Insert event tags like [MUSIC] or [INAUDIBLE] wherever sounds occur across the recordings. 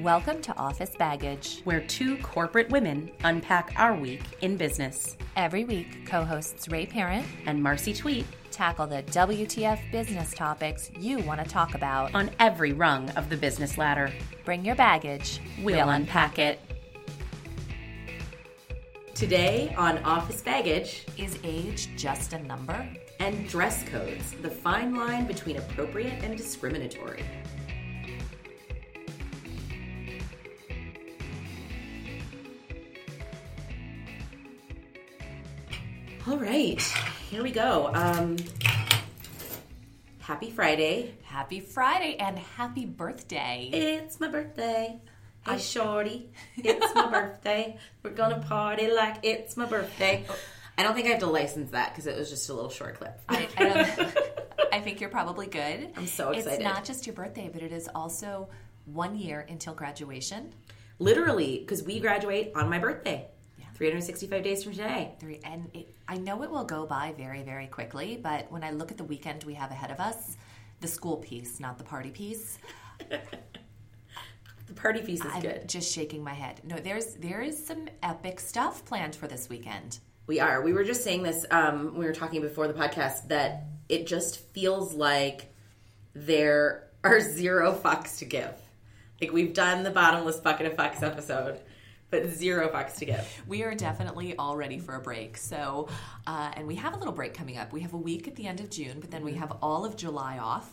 Welcome to Office Baggage. where two corporate women unpack our week in business. Every week, co hosts Ray Parent And Marcy Tweet tackle the WTF business topics you want to talk about. on every rung of the business ladder. Bring your baggage, We'll unpack it. Today on Office Baggage Is age just a number? and dress codes, the fine line between appropriate and discriminatory. Right, here we go. Um, happy Friday. Happy Friday and happy birthday. It's my birthday. Hey, shorty, [LAUGHS] it's my birthday. We're gonna party like it's my birthday. I don't think I have to license that because it was just a little short clip. I, I, don't- [LAUGHS] I think you're probably good. I'm so excited. It's not just your birthday, but it is also one year until graduation. Literally, because we graduate on my birthday. 365 days from today. Three, and it, I know it will go by very, very quickly, but when I look at the weekend we have ahead of us, the school piece, not the party piece, [LAUGHS] The party piece is I'm good. just shaking my head. No, there's there is some epic stuff planned for this weekend. We are. We were just saying this. Um, we were talking before the podcast that it just feels like there are [LAUGHS] zero fucks to give. Like we've done the bottomless bucket of fucks episode, but zero fucks to give. We are definitely all ready for a break. So, uh, and we have a little break coming up. We have a week at the end of June, but then we have all of July off,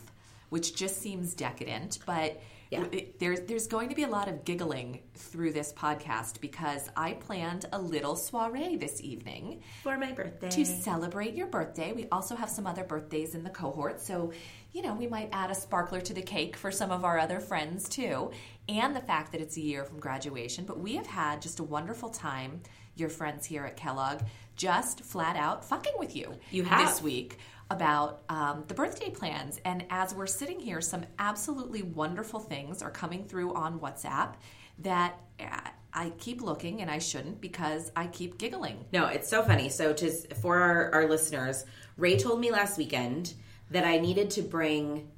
which just seems decadent. But Yeah. it- there's there's going to be a lot of giggling through this podcast because I planned a little soiree this evening For my birthday. to celebrate your birthday. We also have some other birthdays in the cohort, so you know we might add a sparkler to the cake for some of our other friends too, and the fact that it's a year from graduation. But we have had just a wonderful time, your friends here at Kellogg, just flat out fucking with you. You have. this week about um, the birthday plans, and as we're sitting here, some absolutely wonderful things are coming through on WhatsApp that. uh, I keep looking and I shouldn't because I keep giggling. No, it's so funny. So to for our, our listeners, Ray told me last weekend that I needed to bring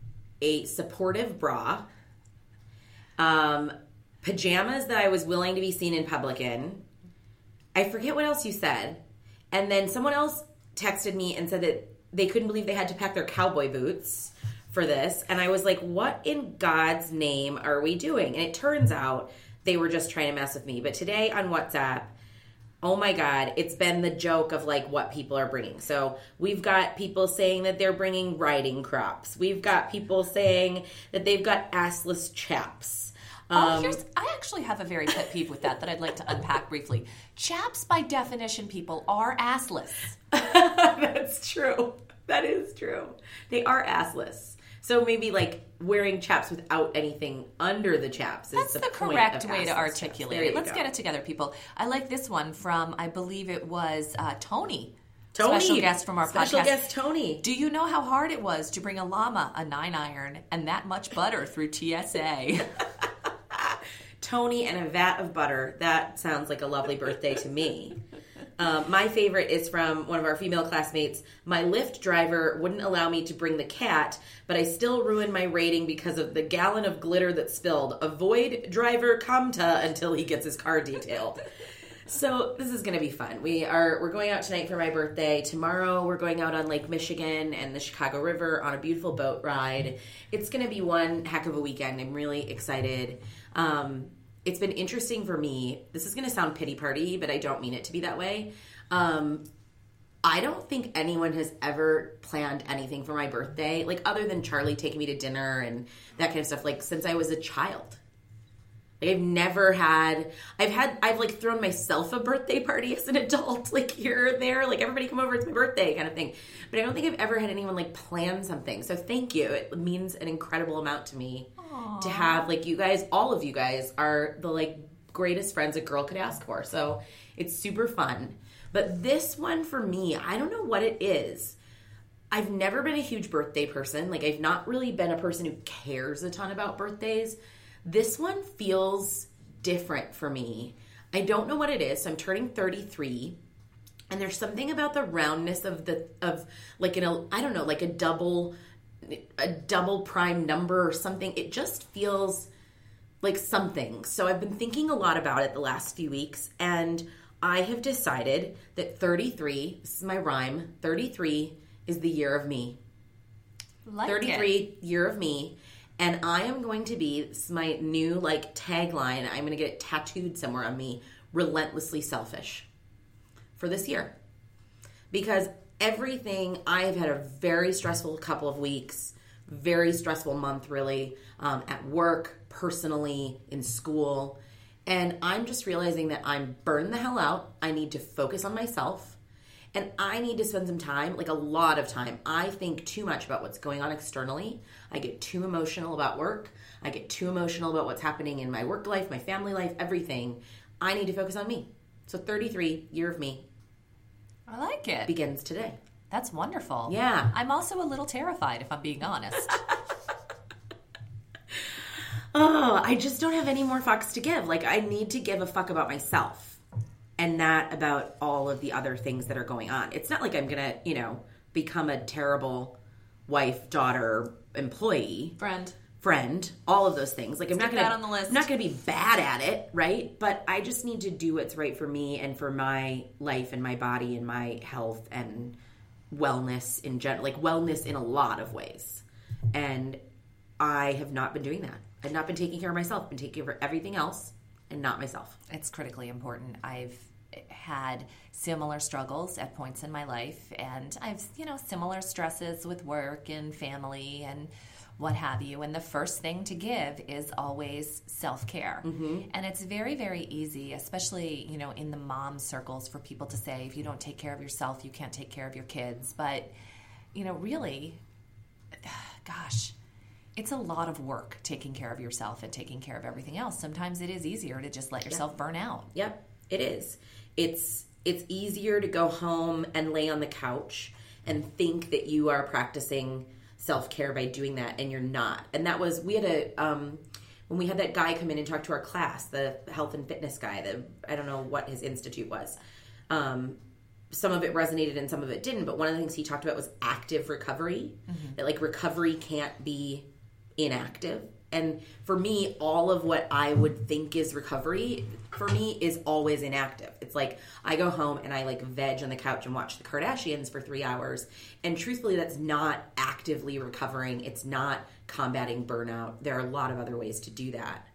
a supportive bra, um, pajamas that I was willing to be seen in public in. I forget what else you said. And then someone else texted me and said that they couldn't believe they had to pack their cowboy boots for this. And I was like, what in God's name are we doing? And it turns out they were just trying to mess with me. But today on WhatsApp, oh my God, it's been the joke of like what people are bringing. So we've got people saying that they're bringing riding crops, we've got people saying that they've got assless chaps. Oh, here's I actually have a very pet peeve with that that I'd like to unpack briefly. Chaps, by definition, people are assless. [LAUGHS] That's true. That is true. They are assless. So maybe like wearing chaps without anything under the chaps is That's the, the, point correct way to articulate it. Let's go. get it together, people. I like this one from I believe it was uh, Tony. Tony, special guest from our special podcast. guest Tony. Do you know how hard it was to bring a llama, a nine iron, and that much butter through TSA? [LAUGHS] Tony and a vat of butter. That sounds like a lovely birthday to me. Um, my favorite is from one of our female classmates. My Lyft driver wouldn't allow me to bring the cat, but I still ruined my rating because of the gallon of glitter that spilled. Avoid driver Kamta until he gets his car detailed. So this is going to be fun. We are we're going out tonight for my birthday. Tomorrow we're going out on Lake Michigan and the Chicago River on a beautiful boat ride. It's going to be one heck of a weekend. I'm really excited. Um, it's been interesting for me. This is going to sound pity party, but I don't mean it to be that way. Um, I don't think anyone has ever planned anything for my birthday, like other than Charlie taking me to dinner and that kind of stuff, like since I was a child. Like I've never had I've had I've like thrown myself a birthday party as an adult, [LAUGHS] like here or there, like everybody come over, it's my birthday kind of thing. But I don't think I've ever had anyone like plan something. So thank you. It means an incredible amount to me to have like you guys, all of you guys are the like greatest friends a girl could ask for. So it's super fun. But this one for me, I don't know what it is. I've never been a huge birthday person. Like I've not really been a person who cares a ton about birthdays. This one feels different for me. I don't know what it is. So I'm turning 33 and there's something about the roundness of the of like an I don't know, like a double a double prime number or something. It just feels like something. So I've been thinking a lot about it the last few weeks, and I have decided that 33, this is my rhyme, 33 is the year of me. Like 33 it. year of me. And I am going to be, this is my new like tagline. I'm going to get it tattooed somewhere on me relentlessly selfish for this year. Because everything, I have had a very stressful couple of weeks, very stressful month, really, um, at work, personally, in school. And I'm just realizing that I'm burned the hell out. I need to focus on myself. And I need to spend some time, like a lot of time. I think too much about what's going on externally. I get too emotional about work. I get too emotional about what's happening in my work life, my family life, everything. I need to focus on me. So 33, year of me, I like it. begins today. That's wonderful. Yeah. I'm also a little terrified, if I'm being honest. [LAUGHS] Oh, I just don't have any more fucks to give. Like, I need to give a fuck about myself and not about all of the other things that are going on. It's not like I'm gonna, you know, become a terrible wife, daughter, employee. Friend. Friend, all of those things. Like I'm not gonna on the list. I'm not gonna be bad at it, right? But I just need to do what's right for me and for my life and my body and my health and wellness in general, like wellness in a lot of ways. And I have not been doing that. I've not been taking care of myself. I've been taking care of everything else and not myself. It's critically important. I've had similar struggles at points in my life, and I've, you know, similar stresses with work and family and what have you. And the first thing to give is always self care. Mm-hmm. And it's very, very easy, especially, you know, in the mom circles for people to say, if you don't take care of yourself, you can't take care of your kids. But, you know, really, [SIGHS] gosh, it's a lot of work taking care of yourself and taking care of everything else. Sometimes it is easier to just let yourself burn out. Yep, it is. It's it's easier to go home and lay on the couch and think that you are practicing self-care by doing that and you're not. And that was we had a um when we had that guy come in and talk to our class, the health and fitness guy, the I don't know what his institute was. Um some of it resonated and some of it didn't, but one of the things he talked about was active recovery. That like recovery can't be inactive. And for me, all of what I would think is recovery for me is always inactive. It's like I go home and I like veg on the couch and watch the Kardashians for three hours. And truthfully, that's not actively recovering. It's not combating burnout. There are a lot of other ways to do that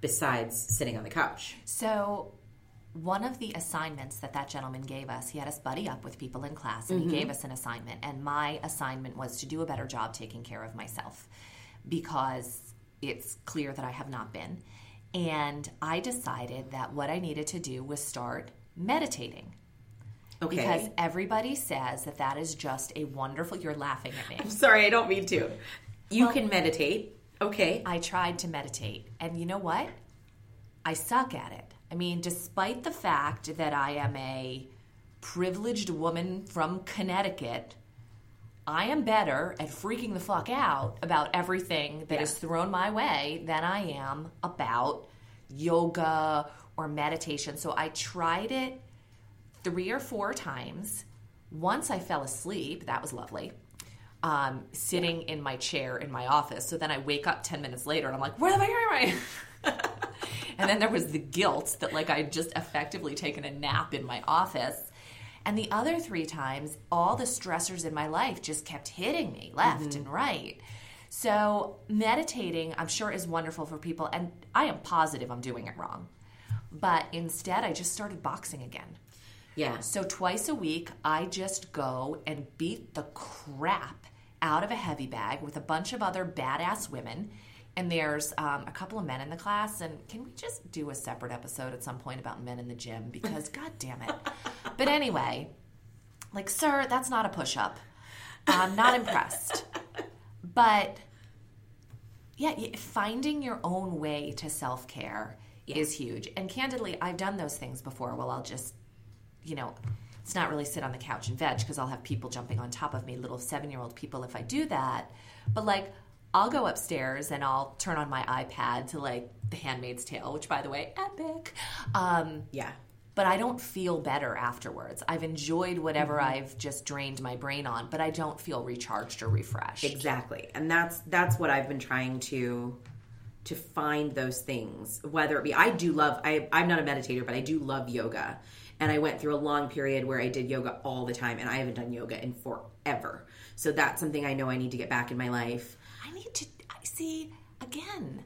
besides sitting on the couch. So, one of the assignments that that gentleman gave us, he had us buddy up with people in class and he mm-hmm. gave us an assignment. And my assignment was to do a better job taking care of myself because it's clear that I have not been. And I decided that what I needed to do was start meditating. Okay. Because everybody says that that is just a wonderful. You're laughing at me. [LAUGHS] I'm Sorry, I don't mean to. You can meditate. Okay. I tried to meditate, and you know what? I suck at it. I mean, despite the fact that I am a privileged woman from Connecticut, I am better at freaking the fuck out about everything that is thrown my way than I am about yoga or meditation. So I tried it three or four times. Once I fell asleep, that was lovely. Um, sitting in my chair in my office. So then I wake up 10 minutes later and I'm like, where am I? Where am I? and then there was the guilt that like I had just effectively taken a nap in my office. And the other three times, all the stressors in my life just kept hitting me left mm-hmm. and right. So meditating, I'm sure, is wonderful for people. And I am positive I'm doing it wrong. But instead, I just started boxing again. Yeah. So twice a week, I just go and beat the crap out of a heavy bag with a bunch of other badass women. And there's um, a couple of men in the class. And can we just do a separate episode at some point about men in the gym? Because, [LAUGHS] god damn it. But anyway, like, sir, that's not a push up. I'm not impressed. [LAUGHS] But yeah, finding your own way to self care is huge. And candidly, I've done those things before. Well, I'll just, you know, it's not really sit on the couch and veg because I'll have people jumping on top of me, little seven year old people, if I do that. But like, I'll go upstairs and I'll turn on my iPad to like The Handmaid's Tale, which, by the way, epic. Um, Yeah. but I don't feel better afterwards. I've enjoyed whatever I've just drained my brain on, but I don't feel recharged or refreshed. Exactly. And that's that's what I've been trying to to find those things, whether it be I do love I I'm not a meditator, but I do love yoga. And I went through a long period where I did yoga all the time and I haven't done yoga in forever. So that's something I know I need to get back in my life. I need to see again.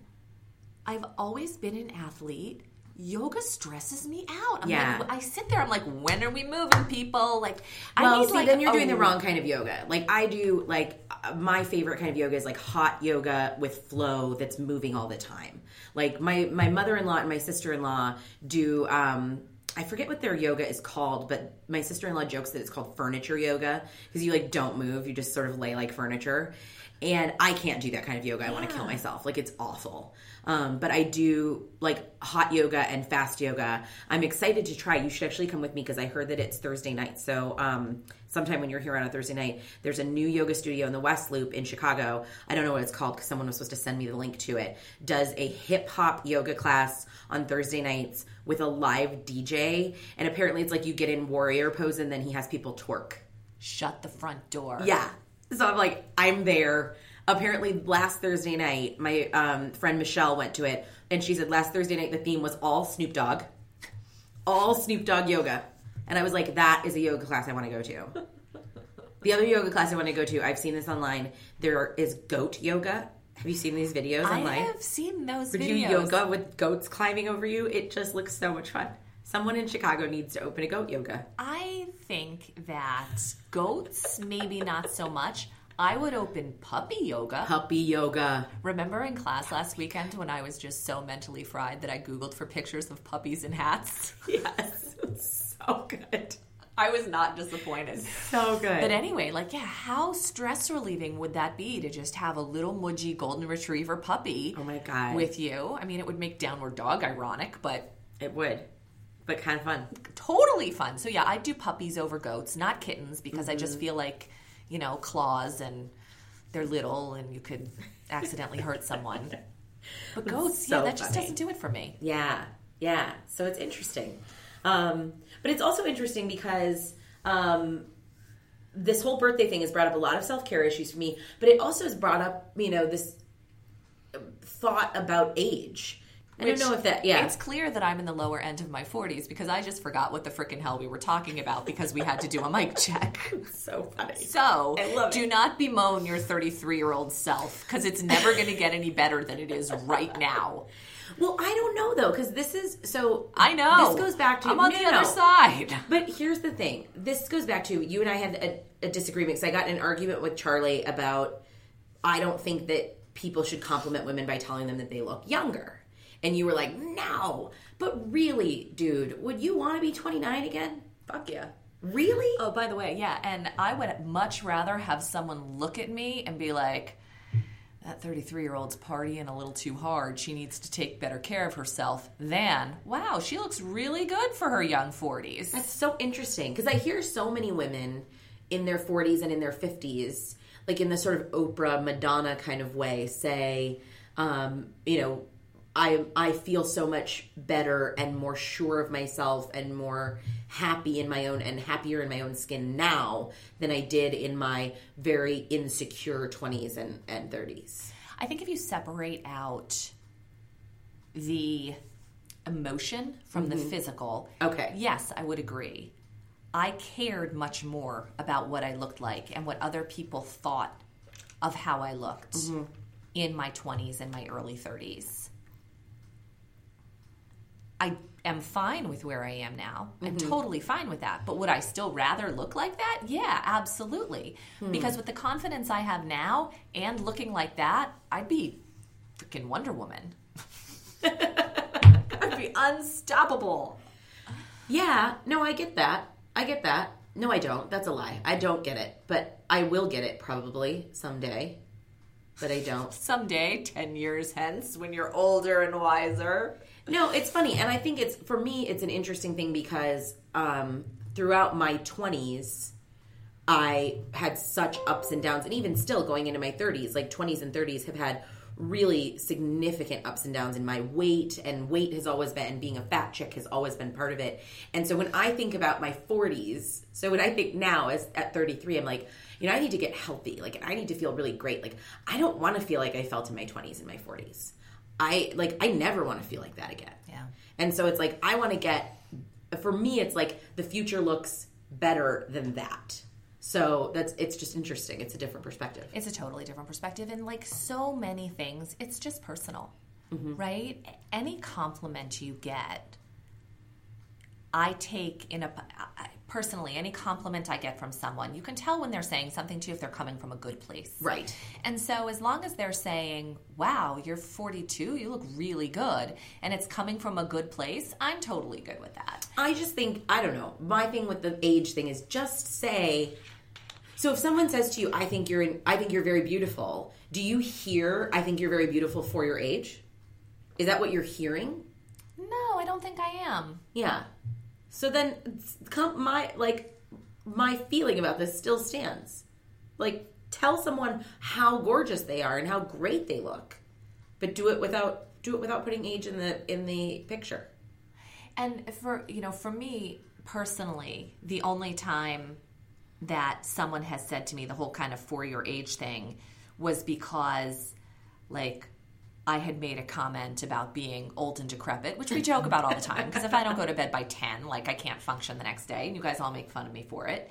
I've always been an athlete. Yoga stresses me out. I'm Yeah. like, I sit there. I'm like, when are we moving, people? Like, I Well, need see, like then you're doing the wrong kind of yoga. Like I do, like uh, my favorite kind of yoga is like hot yoga with flow that's moving all the time. Like my my mother in law and my sister in law do. um I forget what their yoga is called, but my sister in law jokes that it's called furniture yoga because you like don't move, you just sort of lay like furniture. And I can't do that kind of yoga. I want to kill myself. Like it's awful. Um, but I do like hot yoga and fast yoga. I'm excited to try. You should actually come with me because I heard that it's Thursday night. So um, sometime when you're here on a Thursday night, there's a new yoga studio in the West Loop in Chicago. I don't know what it's called because someone was supposed to send me the link to it. Does a hip hop yoga class on Thursday nights with a live DJ. And apparently it's like you get in warrior pose and then he has people twerk. shut the front door. Yeah. So I'm like, I'm there. Apparently, last Thursday night, my um, friend Michelle went to it, and she said last Thursday night the theme was all Snoop Dogg, all Snoop Dogg yoga, and I was like, that is a yoga class I want to go to. the other yoga class I want to go to, I've seen this online. There is goat yoga. Have you seen these videos online? I have seen those Would videos. you yoga with goats climbing over you? It just looks so much fun. Someone in Chicago needs to open a goat yoga. I think that goats, maybe not so much. I would open puppy yoga. Puppy yoga. Remember in class last weekend when I was just so mentally fried that I Googled for pictures of puppies in hats? [LAUGHS] Yes. so good. I was not disappointed. So good. But anyway, like, yeah, how stress relieving would that be to just have a little mudgy golden retriever puppy Oh my God. with you? I mean, it would make downward dog ironic, but It would, but kind of fun. totally fun. So yeah, I do puppies over goats, not kittens, because I Mm-hmm. just feel like, you know, claws and they're little and you could accidentally hurt someone. But goats, so yeah, that just doesn't do it for me. Yeah, yeah. So it's interesting, um, but it's also interesting because um, this whole birthday thing has brought up a lot of self care issues for me. But it also has brought up, you know, this thought about age. I don't know if that. Yeah, It's clear that I'm in the lower end of my 40s because I just forgot what the frickin' hell we were talking about because we had to do a mic [LAUGHS] check. so funny. So, I love do it. not bemoan your 33 year old self because it's never going to get any better than it is right now. Well, I don't know though, because this is so. I know. This goes back to I'm on no, the other no. side. But here's the thing. This goes back to you and I had a, a disagreement because I got in an argument with Charlie about I don't think that people should compliment women by telling them that they look younger. And you were like, no. But really, dude, would you want to be 29 again? Fuck yeah. Really? Oh, by the way, yeah, and I would much rather have someone look at me and be like, that 33 year old's partying a little too hard. She needs to take better care of herself than, wow, she looks really good for her young 40s. That's so interesting because I hear so many women in their 40s and in their 50s, like in the sort of Oprah Madonna kind of way, say, um, you know, I I feel so much better and more sure of myself and more happy in my own and happier in my own skin now than I did in my very insecure 20s and, and 30s. I think if you separate out the emotion from the mm-hmm. physical, Okay. yes, I would agree. I cared much more about what I looked like and what other people thought of how I looked mm-hmm. in my 20s and my early 30s. I am fine with where I am now. I'm mm-hmm. totally fine with that. But would I still rather look like that? Yeah, absolutely. Hmm. Because with the confidence I have now and looking like that, I'd be freaking Wonder Woman. [LAUGHS] I'd be unstoppable. Yeah, no, I get that. I get that. No, I don't. That's a lie. I don't get it, but I will get it probably someday. But I don't. [LAUGHS] Someday, 10 years hence, when you're older and wiser. No, it's funny, and I think it's for me. It's an interesting thing because um, throughout my twenties, I had such ups and downs, and even still going into my thirties, like twenties and thirties, have had really significant ups and downs in my weight, and weight has always been, being a fat chick has always been part of it. And so when I think about my forties, so when I think now as at thirty three, I'm like. You know, I need to get healthy. Like, I need to feel really great. Like, I don't want to feel like I felt in my 20s and my 40s. I like I never want to feel like that again. Yeah. And so it's like I want to get for me it's like the future looks better than that. So that's it's just interesting. It's a different perspective. It's a totally different perspective. And like so many things, it's just personal, mm-hmm. right? Any compliment you get, I take in a personally any compliment I get from someone, you can tell when they're saying something to you if they're coming from a good place. Right. And so as long as they're saying, "Wow, you're 42, you look really good," and it's coming from a good place, I'm totally good with that. I just think I don't know. My thing with the age thing is just say. So if someone says to you, "I think you're in, I think you're very beautiful," do you hear, "I think you're very beautiful for your age"? Is that what you're hearing? No, I don't think I am. Yeah. So then, my like my feeling about this still stands. Like, tell someone how gorgeous they are and how great they look, but do it without do it without putting age in the in the picture. And for you know, for me personally, the only time that someone has said to me the whole kind of for your age thing was because like I had made a comment about being old and decrepit, which we joke about all the time because if I don't go to bed by 10, like I can't function the next day and you guys all make fun of me for it.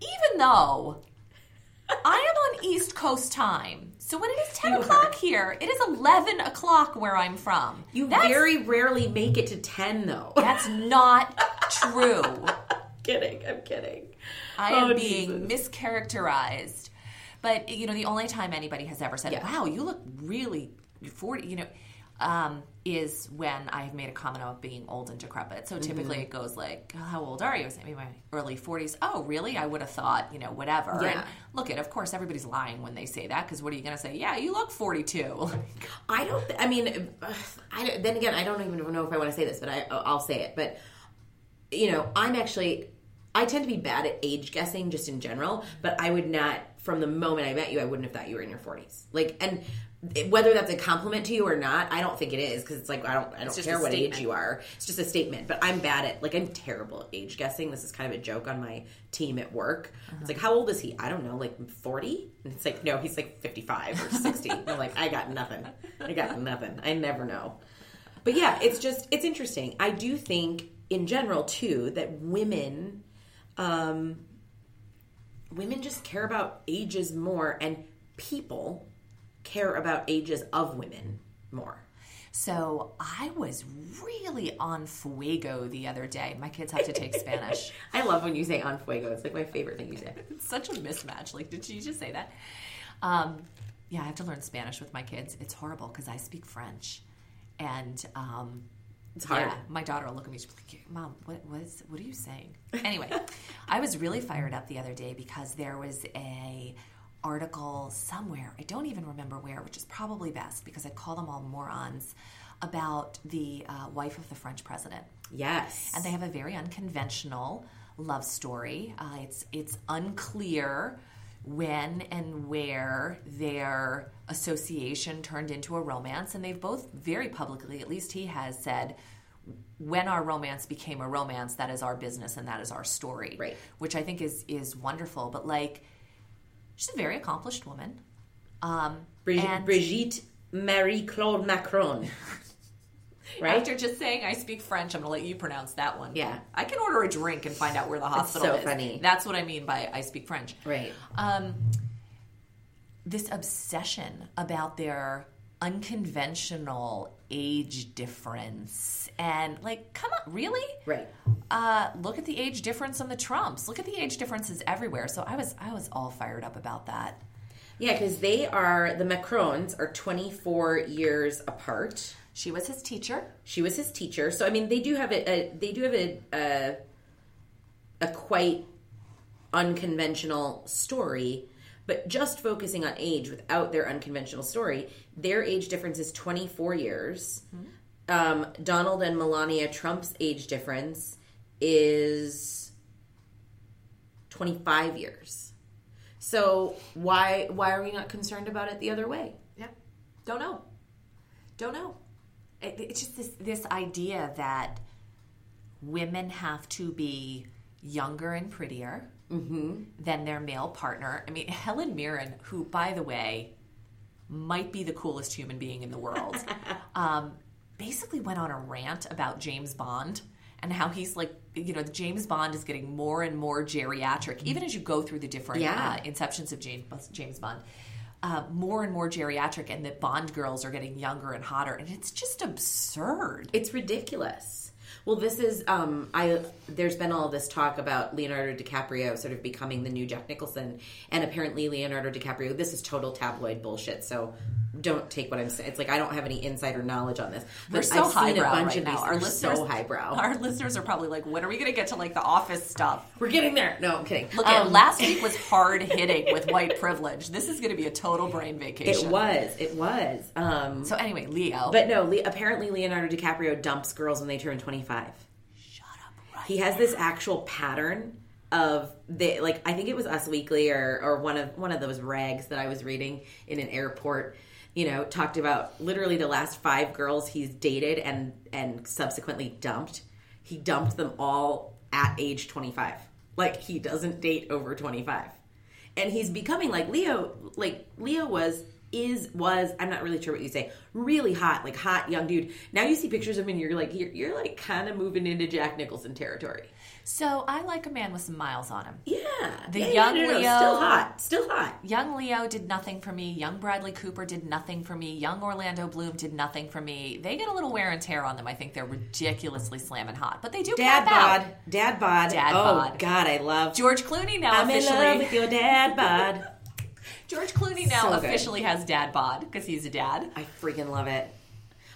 Even though I am on East Coast time. So when it is 10 You are. o'clock here, it is 11 o'clock where I'm from. You That's- very rarely make it to ten, though. That's not true. [LAUGHS] kidding. I'm kidding. I oh, am Oh, being Jesus. mischaracterized. But you know, the only time anybody has ever said, Yeah. "Wow, you look really 40," you know, um, is when I have made a comment about being old and decrepit. So typically Mm-hmm. it goes like, "Oh, "How old are you?" I say, "Maybe my early 40s." Oh, really? I would have thought, you know, whatever. Yeah. And look, at of course everybody's lying when they say that because what are you going to say? Yeah, you look 42. [LAUGHS] I don't. I mean, I then again, I don't even know if I want to say this, but I, I'll say it. But you know, I'm actually. I tend to be bad at age guessing just in general, but I would not, from the moment I met you, I wouldn't have thought you were in your 40s. Like, and whether that's a compliment to you or not, I don't think it is because it's like I don't, I don't just care what age you are. It's just a statement. But I'm bad at, like, I'm terrible at age guessing. This is kind of a joke on my team at work. It's like, how old is he? I don't know, like 40. And it's like, no, he's like 55 or 60. I'm like, I got nothing. I got nothing. I never know. But yeah, it's just it's interesting. I do think in general too that women um women just care about ages more and people care about ages of women more. So I was really on fuego the other day. My kids have to take [LAUGHS] Spanish. I love when you say on fuego. It's like my favorite thing you say. [LAUGHS] It's such a mismatch. Like, did you just say that? Um, yeah, I have to learn Spanish with my kids. It's horrible because I speak French, and um, It's hard. Yeah, my daughter will look at me. She's like, "Mom, what is, what are you saying?" Anyway, [LAUGHS] I was really fired up the other day because there was a article somewhere. I don't even remember where, which is probably best because I call them all morons about the uh, wife of the French president Yes. and they have a very unconventional love story. Uh, it's it's unclear when and where their association turned into a romance, and they've both very publicly, at least he has said. When our romance became a romance, that is our business and that is our story, Right. Which I think is is wonderful. But like, she's a very accomplished woman. Um, Brigitte, Brigitte Marie Claude Macron. [LAUGHS] Right? after just saying I speak French, I'm going to let you pronounce that one. Yeah. I can order a drink and find out where the hospital is. so is. funny. That's what I mean by I speak French. right. Um, this obsession about their unconventional age difference and like come on really Right. uh, look at the age difference on the trumps look at the age differences everywhere so i was i was all fired up about that Yeah, because they are the Macrons are 24 years apart. She was his teacher She was his teacher, so I mean they do have a, a they do have a, a a quite unconventional story, but just focusing on age without their unconventional story, their age difference is 24 years. Um, Donald and Melania Trump's age difference is 25 years. So why why are we not concerned about it the other way? Yeah. Don't know. Don't know. It, it's just this this idea that women have to be younger and prettier than their male partner. I mean, Helen Mirren, who, by the way, might be the coolest human being in the world. [LAUGHS] um, basically went on a rant about James Bond and how he's like, you know, James Bond is getting more and more geriatric, even as you go through the different Yeah. uh, inceptions of James James Bond. Uh, more and more geriatric, and that Bond girls are getting younger and hotter, and it's just absurd. It's ridiculous. Well, this is um I there's been all this talk about Leonardo DiCaprio sort of becoming the new Jack Nicholson and apparently Leonardo DiCaprio this is total tabloid bullshit. So don't take what I'm saying. It's like I don't have any insider knowledge on this. We're so I've seen a highbrow bunch right of now. Our listeners, so highbrow. Our listeners are probably like, "When are we going to get to like the office stuff?" We're getting there. No, I'm kidding. Look, at Um, last week was [LAUGHS] hard hitting with white privilege. This is going to be a total brain vacation. it was. It was. Um So anyway, Leo. but no, Le- apparently Leonardo DiCaprio dumps girls when they turn 25. shut up. Right. he has this actual pattern of the like I think it was Us Weekly or or one of one of those rags that I was reading in an airport. You know, talked about literally the last five girls he's dated and and subsequently dumped. He dumped them all at age twenty five. Like he doesn't date over twenty five, and he's becoming like Leo. Like Leo was is was I'm not really sure what you say. Really hot, like hot young dude. Now you see pictures of him and you're like you're, you're like kind of moving into Jack Nicholson territory. So I like a man with some miles on him. Yeah, The Yeah, young no, no, no, Leo- still hot, still hot. Young Leo did nothing for me. Young Bradley Cooper did nothing for me. Young Orlando Bloom did nothing for me. They get a little wear and tear on them. I think they're ridiculously slamming hot, but they do Dad cap out. bod, dad bod, Dad oh bod. God, I love. George Clooney now I'm in love with your dad bod. [LAUGHS] George Clooney now So officially has dad bod because he's a dad. I freaking love it.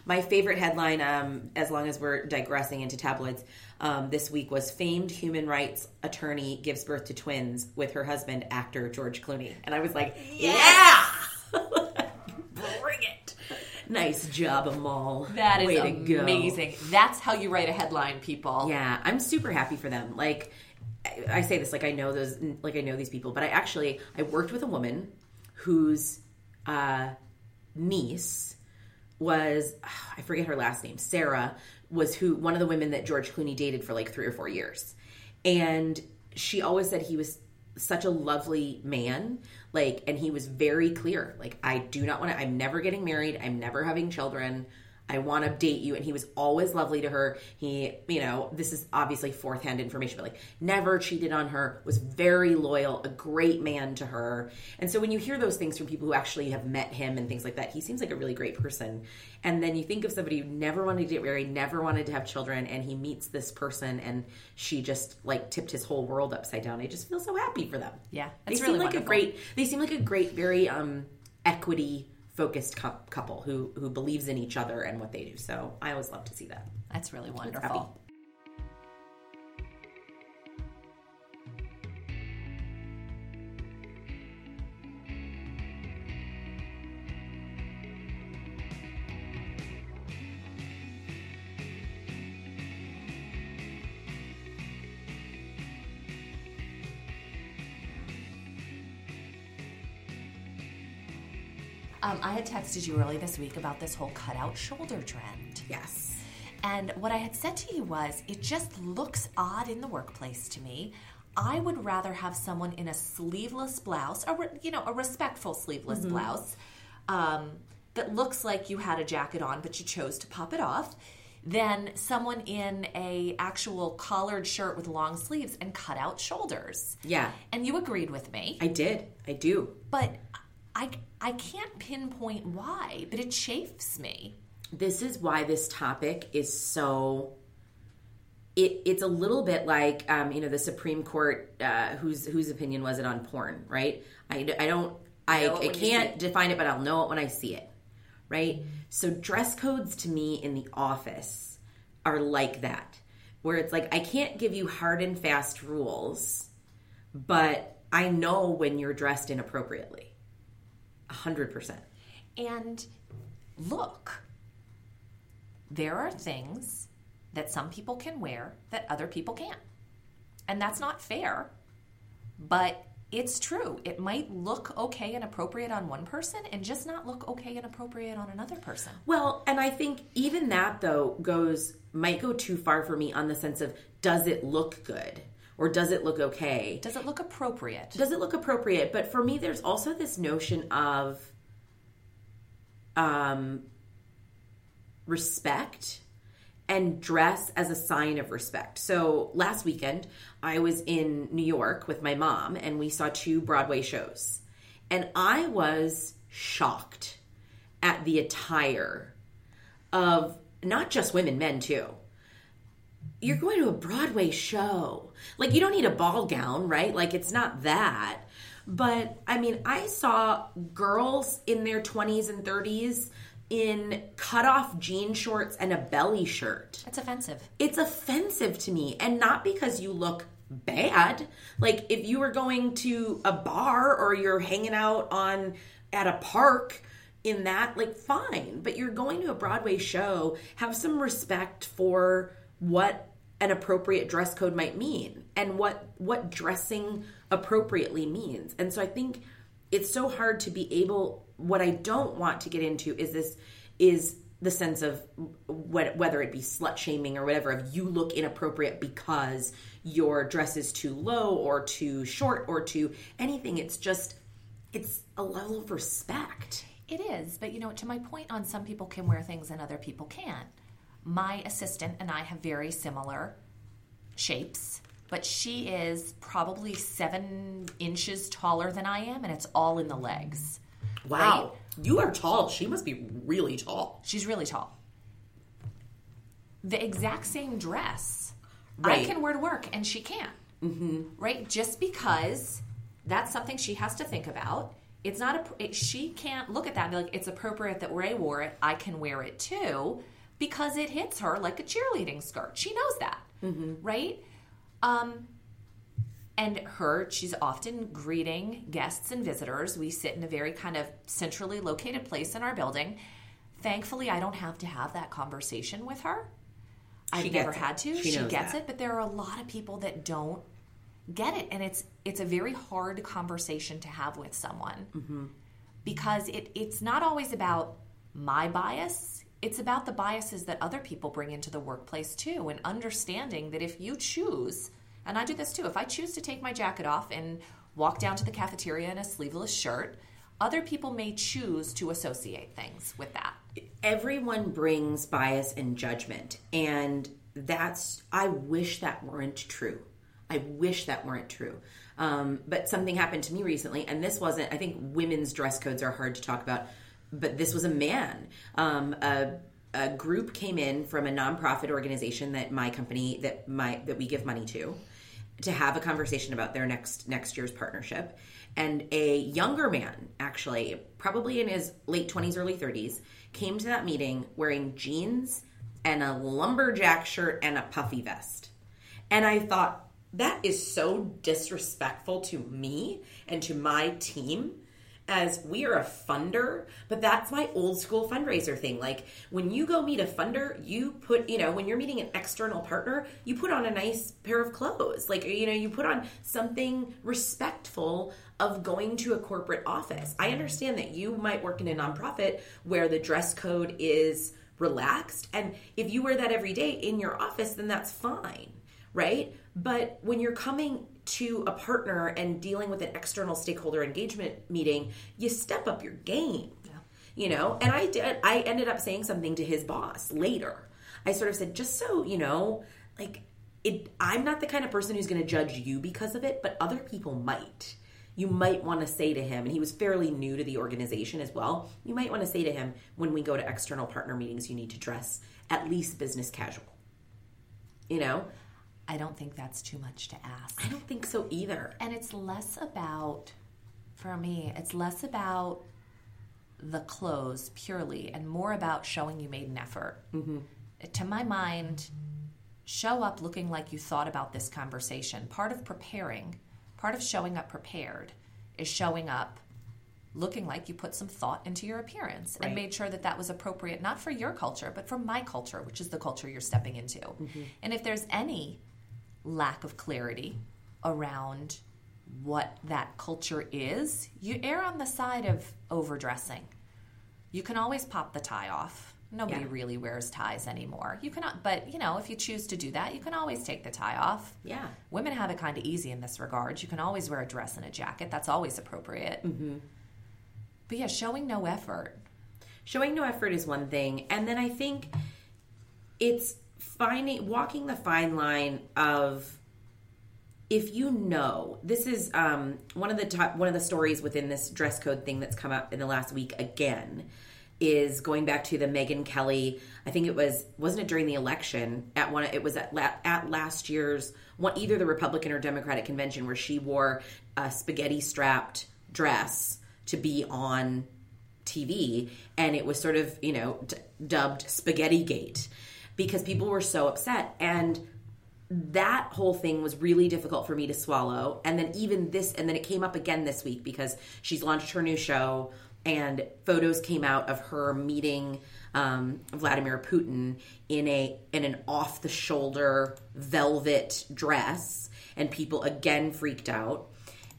My favorite headline, um, as long as we're digressing into tabloids, um, this week was famed human rights attorney gives birth to twins with her husband, actor George Clooney. And I was like, yeah! [LAUGHS] Bring it. Nice job, Amal. That is Way amazing. That's how you write a headline, people. Yeah, I'm super happy for them. Like I, I say this like I know those like I know these people, but I actually I worked with a woman whose uh, niece was I forget her last name. Sarah was who one of the women that George Clooney dated for like 3 or 4 years. And she always said he was such a lovely man like and he was very clear like I do not want to I'm never getting married. I'm never having children. I want to date you. And he was always lovely to her. He, you know, this is obviously fourth hand information, but like never cheated on her, was very loyal, a great man to her. And so when you hear those things from people who actually have met him and things like that, he seems like a really great person. And then you think of somebody who never wanted to get married, never wanted to have children, and he meets this person and she just like tipped his whole world upside down. I just feel so happy for them. Yeah, They seem really like a great, they seem like a great, very um, equity focused cou- couple who who believes in each other and what they do. So I always love to see that. That's really wonderful. I had texted you early this week about this whole cutout shoulder trend. Yes. And what I had said to you was, it just looks odd in the workplace to me. I would rather have someone in a sleeveless blouse, a you know, a respectful sleeveless blouse, um, that looks like you had a jacket on, but you chose to pop it off, than someone in a actual collared shirt with long sleeves and cut out shoulders. Yeah. And you agreed with me, I did. I do. but I I can't pinpoint why, but it chafes me. This is why this topic is so. It, it's a little bit like um, you know the Supreme Court uh, whose whose opinion was it on porn right I, I don't I, I when you see can't define it but I'll know it when I see it right so dress codes to me in the office are like that where it's like I can't give you hard and fast rules but I know when you're dressed inappropriately a hundred percent And look, there are things that some people can wear that other people can't. And that's not fair, but it's true. It might look okay and appropriate on one person and just not look okay and appropriate on another person. Well, and I think even that though goes might go too far for me on the sense of does it look good or does it look okay? Does it look appropriate? Does it look appropriate? But for me there's also this notion of um respect and dress as a sign of respect. So last weekend, I was in New York with my mom and we saw two Broadway shows. And I was shocked at the attire of not just women, men too. You're going to a Broadway show. Like, you don't need a ball gown, right? Like, it's not that. But I mean, I saw girls in their 20s and 30s in cutoff jean shorts and a belly shirt. It's offensive. It's offensive to me. And not because you look bad. Like if you were going to a bar or you're hanging out on at a park in that, like fine. But you're going to a Broadway show, have some respect for what an appropriate dress code might mean and what what dressing appropriately means. And so I think it's so hard to be able what I don't want to get into is this is the sense of what, whether it be slut shaming or whatever if you look inappropriate because your dress is too low or too short or too anything. It's just it's a level of respect. It is. But you know to my point on some people can wear things and other people can't my assistant and i have very similar shapes but she is probably seven inches taller than I am, and it's all in the legs. Wow. Right? You are tall. She must be really tall. She's really tall. The exact same dress right. I can wear to work, and she can't. Mm-hmm. Right? Just because that's something she has to think about. It's not a. It, she can't look at that and be like, "It's appropriate that Ray wore it. I can wear it too," because it hits her like a cheerleading skirt. She knows that, mm-hmm. right? Um, and her, she's often greeting guests and visitors. We sit in a very kind of centrally located place in our building. Thankfully, I don't have to have that conversation with her. I've never it. had to. She, she gets that. it, but there are a lot of people that don't get it, and it's it's a very hard conversation to have with someone mm-hmm. because it it's not always about my bias. It's about the biases that other people bring into the workplace too, and understanding that if you choose, and I do this too, if I choose to take my jacket off and walk down to the cafeteria in a sleeveless shirt, other people may choose to associate things with that. Everyone brings bias and judgment, and that's, I wish that weren't true. I wish that weren't true. Um, but something happened to me recently, and this wasn't, I think women's dress codes are hard to talk about but this was a man. Um, a, a group came in from a nonprofit organization that my company that my that we give money to to have a conversation about their next next year's partnership and a younger man actually probably in his late 20s early 30s came to that meeting wearing jeans and a lumberjack shirt and a puffy vest and i thought that is so disrespectful to me and to my team as we are a funder, but that's my old school fundraiser thing. Like when you go meet a funder, you put, you know, when you're meeting an external partner, you put on a nice pair of clothes. Like, you know, you put on something respectful of going to a corporate office. I understand that you might work in a nonprofit where the dress code is relaxed. And if you wear that every day in your office, then that's fine, right? But when you're coming to a partner and dealing with an external stakeholder engagement meeting, you step up your game. Yeah. You know, and I did I ended up saying something to his boss later. I sort of said, just so you know, like it I'm not the kind of person who's gonna judge you because of it, but other people might. You might want to say to him, and he was fairly new to the organization as well. You might want to say to him, when we go to external partner meetings, you need to dress at least business casual. You know? I don't think that's too much to ask. I don't think so either. And it's less about, for me, it's less about the clothes purely and more about showing you made an effort. Mm-hmm. To my mind, show up looking like you thought about this conversation. Part of preparing, part of showing up prepared, is showing up looking like you put some thought into your appearance right. and made sure that that was appropriate, not for your culture, but for my culture, which is the culture you're stepping into. Mm-hmm. And if there's any lack of clarity around what that culture is, you err on the side of overdressing. You can always pop the tie off. Nobody yeah. really wears ties anymore. You cannot, but you know, if you choose to do that, you can always take the tie off. Yeah, women have it kind of easy in this regard. You can always wear a dress and a jacket. That's always appropriate. Mm-hmm. But yeah, showing no effort. showing no effort is one thing, and then I think it's finding walking the fine line of if you know this is um, one of the top one of the stories within this dress code thing that's come up in the last week again is going back to the Megyn Kelly. I think it was wasn't it during the election at one. It was at la, at last year's one either the Republican or Democratic convention where she wore a spaghetti strapped dress to be on TV, and it was sort of you know d- dubbed Spaghetti Gate because people were so upset and that whole thing was really difficult for me to swallow. And then even this, and then it came up again this week because she's launched her new show, and photos came out of her meeting um, Vladimir Putin in a in an off the shoulder velvet dress, and people again freaked out.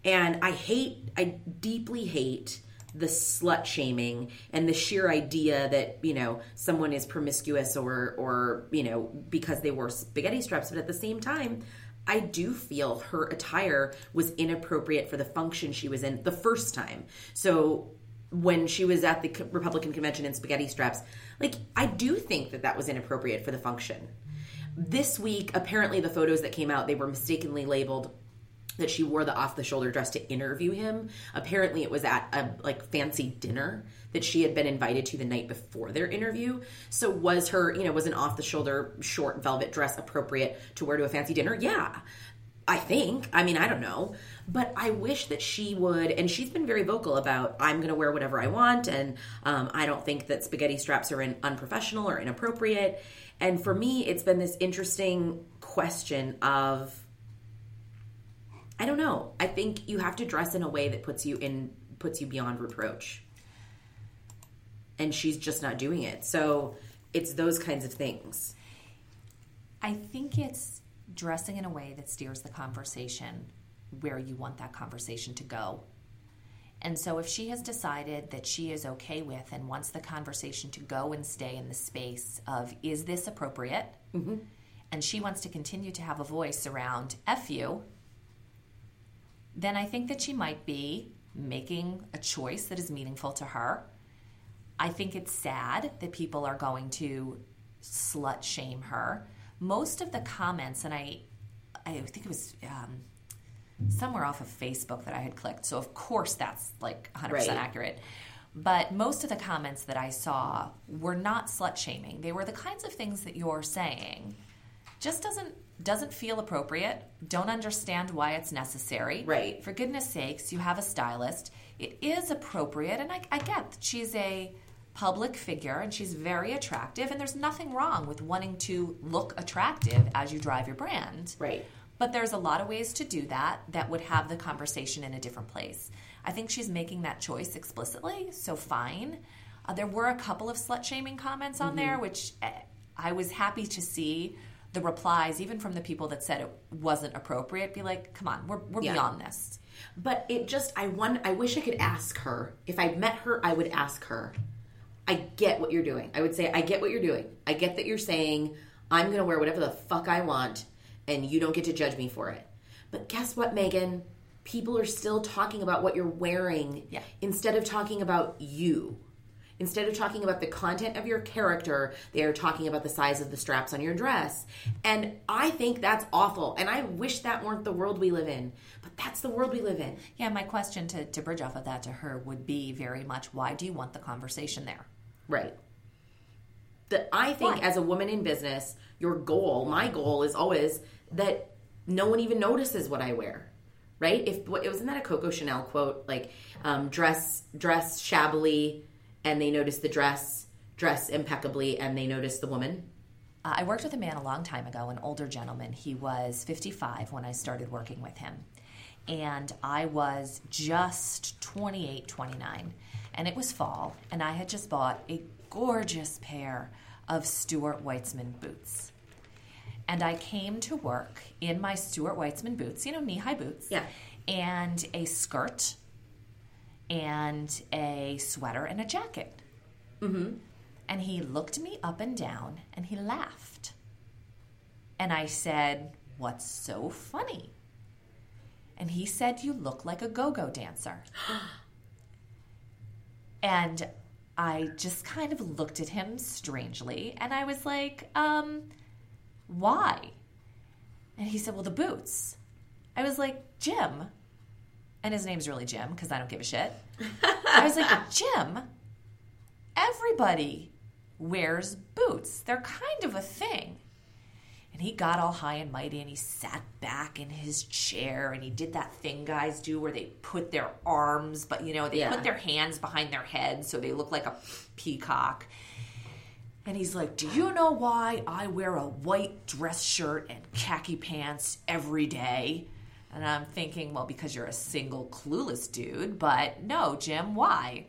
And I hate, I deeply hate the slut shaming and the sheer idea that you know someone is promiscuous or or you know because they wore spaghetti straps but at the same time I do feel her attire was inappropriate for the function she was in the first time. So when she was at the Republican convention in spaghetti straps, like I do think that that was inappropriate for the function. This week, apparently, the photos that came out they were mistakenly labeled that she wore the off the shoulder dress to interview him. Apparently, it was at a like fancy dinner that she had been invited to the night before their interview. So, was her, you know, was an off the shoulder short velvet dress appropriate to wear to a fancy dinner? Yeah. I think. I mean, I don't know. But I wish that she would, and she's been very vocal about, I'm going to wear whatever I want, and um, I don't think that spaghetti straps are in, unprofessional or inappropriate. And for me, it's been this interesting question of, I don't know. I think you have to dress in a way that puts you in puts you beyond reproach. And she's just not doing it. So it's those kinds of things. I think it's dressing in a way that steers the conversation where you want that conversation to go. And so if she has decided that she is okay with and wants the conversation to go and stay in the space of is this appropriate? Mm-hmm. And she wants to continue to have a voice around F you, then I think that she might be making a choice that is meaningful to her. I think it's sad that people are going to slut shame her. Most of the comments, and I, I think it was um, somewhere off of Facebook that I had clicked, so of course that's like 100% right. accurate. But most of the comments that I saw were not slut shaming. They were the kinds of things that you're saying just doesn't doesn't feel appropriate, don't understand why it's necessary. Right. For goodness sakes, you have a stylist. It is appropriate, and I, I get she's a public figure and she's very attractive, and there's nothing wrong with wanting to look attractive as you drive your brand. Right. But there's a lot of ways to do that that would have the conversation in a different place. I think she's making that choice explicitly, so fine. Uh, there were a couple of slut shaming comments on mm-hmm. there, which eh, I was happy to see the replies, even from the people that said it wasn't appropriate, be like, come on, we're, we're yeah. beyond this. But it just, I want, I wish I could ask her. If I met her, I would ask her. I get what you're doing. I would say, I get what you're doing. I get that you're saying, I'm going to wear whatever the fuck I want, and you don't get to judge me for it. But guess what, Megyn? People are still talking about what you're wearing yeah. instead of talking about you. Instead of talking about the content of your character, they are talking about the size of the straps on your dress. And I think that's awful. And I wish that weren't the world we live in. But that's the world we live in. Yeah, my question to, to bridge off of that to her would be very much why do you want the conversation there? Right. That I think why? as a woman in business, your goal, my goal is always that no one even notices what I wear right? If it wasn't that a Coco Chanel quote, like um, dress dress shabbily, and they noticed the dress, dress impeccably, and they noticed the woman? Uh, I worked with a man a long time ago, an older gentleman. He was 55 when I started working with him. And I was just 28, 29. And it was fall, and I had just bought a gorgeous pair of Stuart Weitzman boots. And I came to work in my Stuart Weitzman boots, you know, knee high boots. Yeah. And a skirt and a sweater and a jacket. Mm-hmm. And he looked me up and down and he laughed. And I said, What's so funny? And he said, You look like a go go dancer. [GASPS] and I just kind of looked at him strangely and I was like, um, why? And he said, well, the boots. I was like, Jim. And his name's really Jim because I don't give a shit. I was like, [LAUGHS] Jim, everybody wears boots. They're kind of a thing. And he got all high and mighty and he sat back in his chair and he did that thing guys do where they put their arms, but you know, they Yeah. put their hands behind their head so they look like a peacock. And he's like, Do you know why I wear a white dress shirt and khaki pants every day? And I'm thinking, Well, because you're a single, clueless dude. But no, Jim, why?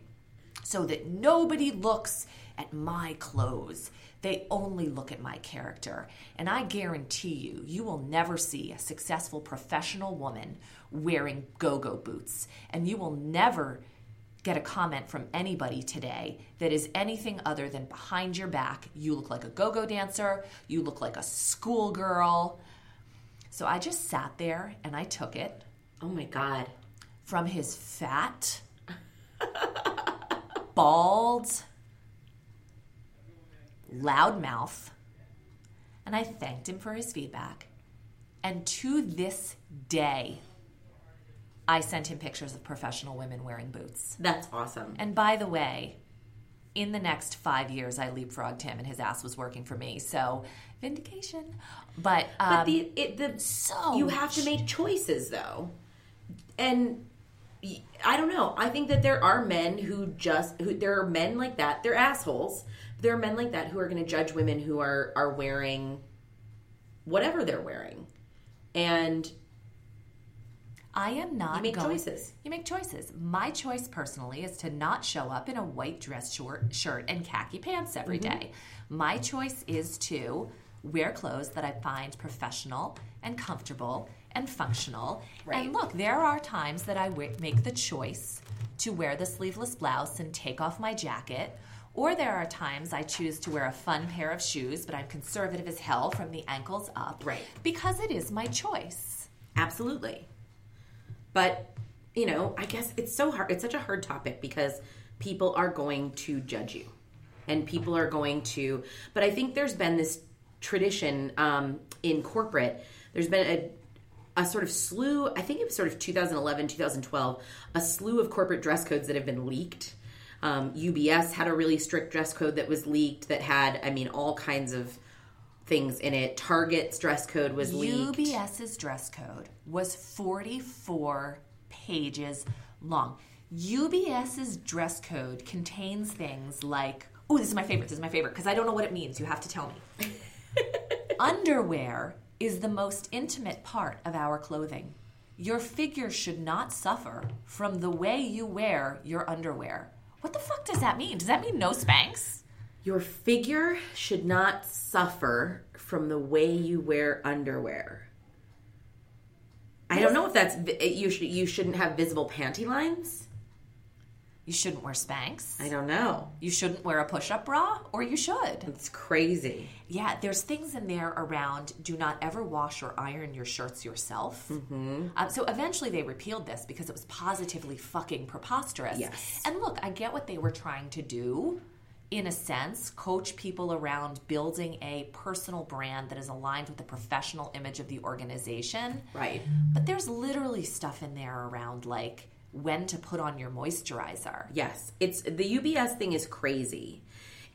So that nobody looks at my clothes. They only look at my character. And I guarantee you, you will never see a successful professional woman wearing go go boots. And you will never get a comment from anybody today that is anything other than behind your back. You look like a go go dancer, you look like a schoolgirl. So I just sat there and I took it Oh my god. from his fat, bald, loud mouth, and I thanked him for his feedback. And to this day, I sent him pictures of professional women wearing boots. That's awesome. And by the way, in the next five years, I leapfrogged him, and his ass was working for me. So vindication. But, um, But the it the so you have to make choices though, and I don't know. I think that there are men who just who there are men like that. They're assholes. There are men like that who are going to judge women who are are wearing whatever they're wearing, and I am not You make going- choices. You make choices. My choice personally is to not show up in a white dress short shirt and khaki pants every Mm-hmm. day. My choice is to wear clothes that I find professional and comfortable and functional. Right. And look, there are times that I make the choice to wear the sleeveless blouse and take off my jacket. Or there are times I choose to wear a fun pair of shoes, but I'm conservative as hell from the ankles up. Right. Because it is my choice. Absolutely. But, you know, I guess it's so hard. It's such a hard topic because people are going to judge you and people are going to. But I think there's been this tradition um, in corporate, there's been a a sort of slew, I think it was sort of 2011, 2012, a slew of corporate dress codes that have been leaked. Um, UBS had a really strict dress code that was leaked that had, I mean, all kinds of things in it. Target's dress code was leaked. UBS's dress code was 44 pages long. UBS's dress code contains things like, oh, this is my favorite, this is my favorite, because I don't know what it means. You have to tell me. [LAUGHS] Underwear is the most intimate part of our clothing. Your figure should not suffer from the way you wear your underwear. What the fuck does that mean? Does that mean no Spanx? Your figure should not suffer from the way you wear underwear. I don't know if that's you should you shouldn't have visible panty lines. You shouldn't wear Spanx. I don't know. You shouldn't wear a push up bra, or you should. It's crazy. Yeah, there's things in there around do not ever wash or iron your shirts yourself. Mm-hmm. Um, so eventually they repealed this because it was positively fucking preposterous. Yes. And look, I get what they were trying to do. In a sense, coach people around building a personal brand that is aligned with the professional image of the organization. Right. But there's literally stuff in there around like when to put on your moisturizer. Yes, it's the UBS thing is crazy.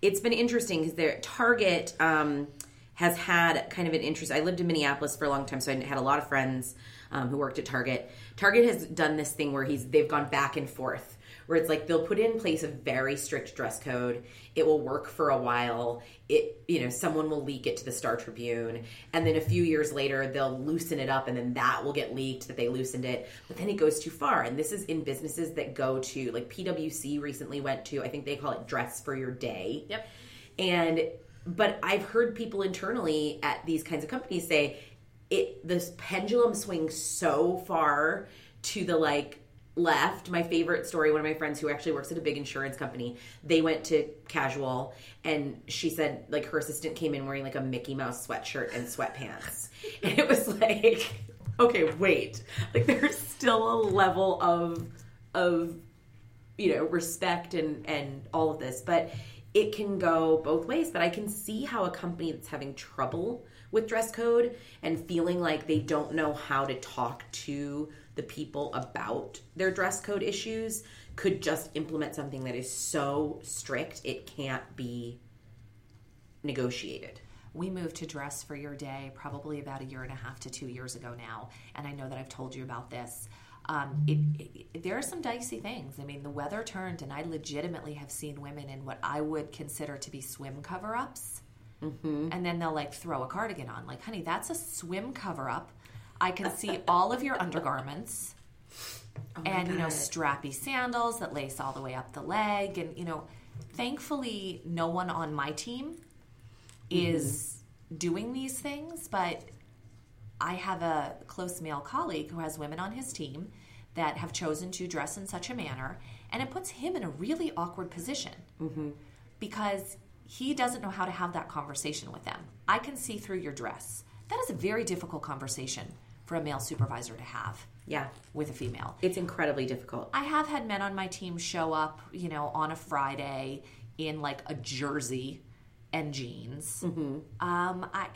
It's been interesting because their Target um, has had kind of an interest. I lived in Minneapolis for a long time, so I had a lot of friends um, who worked at Target. Target has done this thing where he's they've gone back and forth, where it's like they'll put in place a very strict dress code. It will work for a while. It you know someone will leak it to the Star Tribune, and then a few years later they'll loosen it up, and then that will get leaked that they loosened it. But then it goes too far, and this is in businesses that go to like PwC recently went to. I think they call it dress for your day. Yep. And but I've heard people internally at these kinds of companies say it this pendulum swings so far to the like left. My favorite story, one of my friends who actually works at a big insurance company, they went to casual and she said like her assistant came in wearing like a Mickey Mouse sweatshirt and sweatpants. [LAUGHS] and it was like okay, wait. Like there's still a level of of you know respect and and all of this but it can go both ways but i can see how a company that's having trouble with dress code and feeling like they don't know how to talk to the people about their dress code issues could just implement something that is so strict it can't be negotiated we moved to dress for your day probably about a year and a half to two years ago now and i know that i've told you about this um, it, it, there are some dicey things. I mean, the weather turned, and I legitimately have seen women in what I would consider to be swim cover ups. Mm-hmm. And then they'll like throw a cardigan on. Like, honey, that's a swim cover up. I can see all of your undergarments. [LAUGHS] Oh and, God. you know, strappy sandals that lace all the way up the leg. And, you know, thankfully, no one on my team mm-hmm. is doing these things, but I have a close male colleague who has women on his team that have chosen to dress in such a manner, and it puts him in a really awkward position mm-hmm. because he doesn't know how to have that conversation with them. I can see through your dress. That is a very difficult conversation for a male supervisor to have. Yeah. With a female. It's incredibly difficult. I have had men on my team show up, you know, on a Friday in like a jersey and jeans. Mm-hmm. Um, I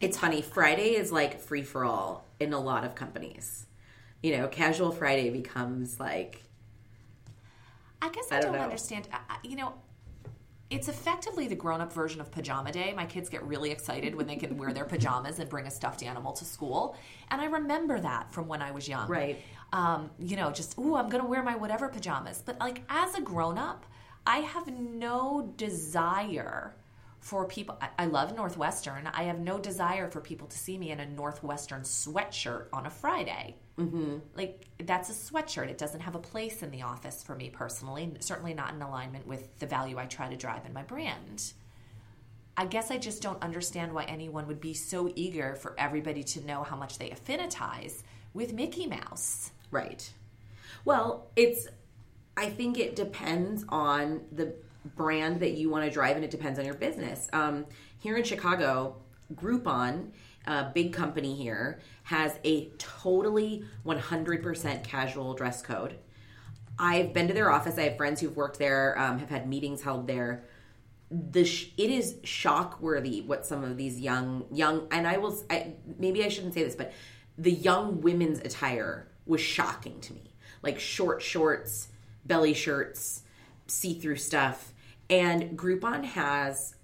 it's funny. Friday is like free for all in a lot of companies. You know, casual Friday becomes like. I guess I, I don't, don't understand. You know, it's effectively the grown up version of pajama day. My kids get really excited when they can wear their pajamas and bring a stuffed animal to school. And I remember that from when I was young. Right. Um, you know, just, ooh, I'm going to wear my whatever pajamas. But like as a grown up, I have no desire for people. I love Northwestern. I have no desire for people to see me in a Northwestern sweatshirt on a Friday. Mm-hmm. Like, that's a sweatshirt. It doesn't have a place in the office for me personally, certainly not in alignment with the value I try to drive in my brand. I guess I just don't understand why anyone would be so eager for everybody to know how much they affinitize with Mickey Mouse. Right. Well, it's I think it depends on the brand that you want to drive, and it depends on your business. Um, here in Chicago, Groupon, a big company here, has a totally 100% casual dress code. I've been to their office. I have friends who've worked there, um, have had meetings held there. The sh- it is shock worthy what some of these young young and I will I, maybe I shouldn't say this, but the young women's attire was shocking to me. Like short shorts, belly shirts, see through stuff. And Groupon has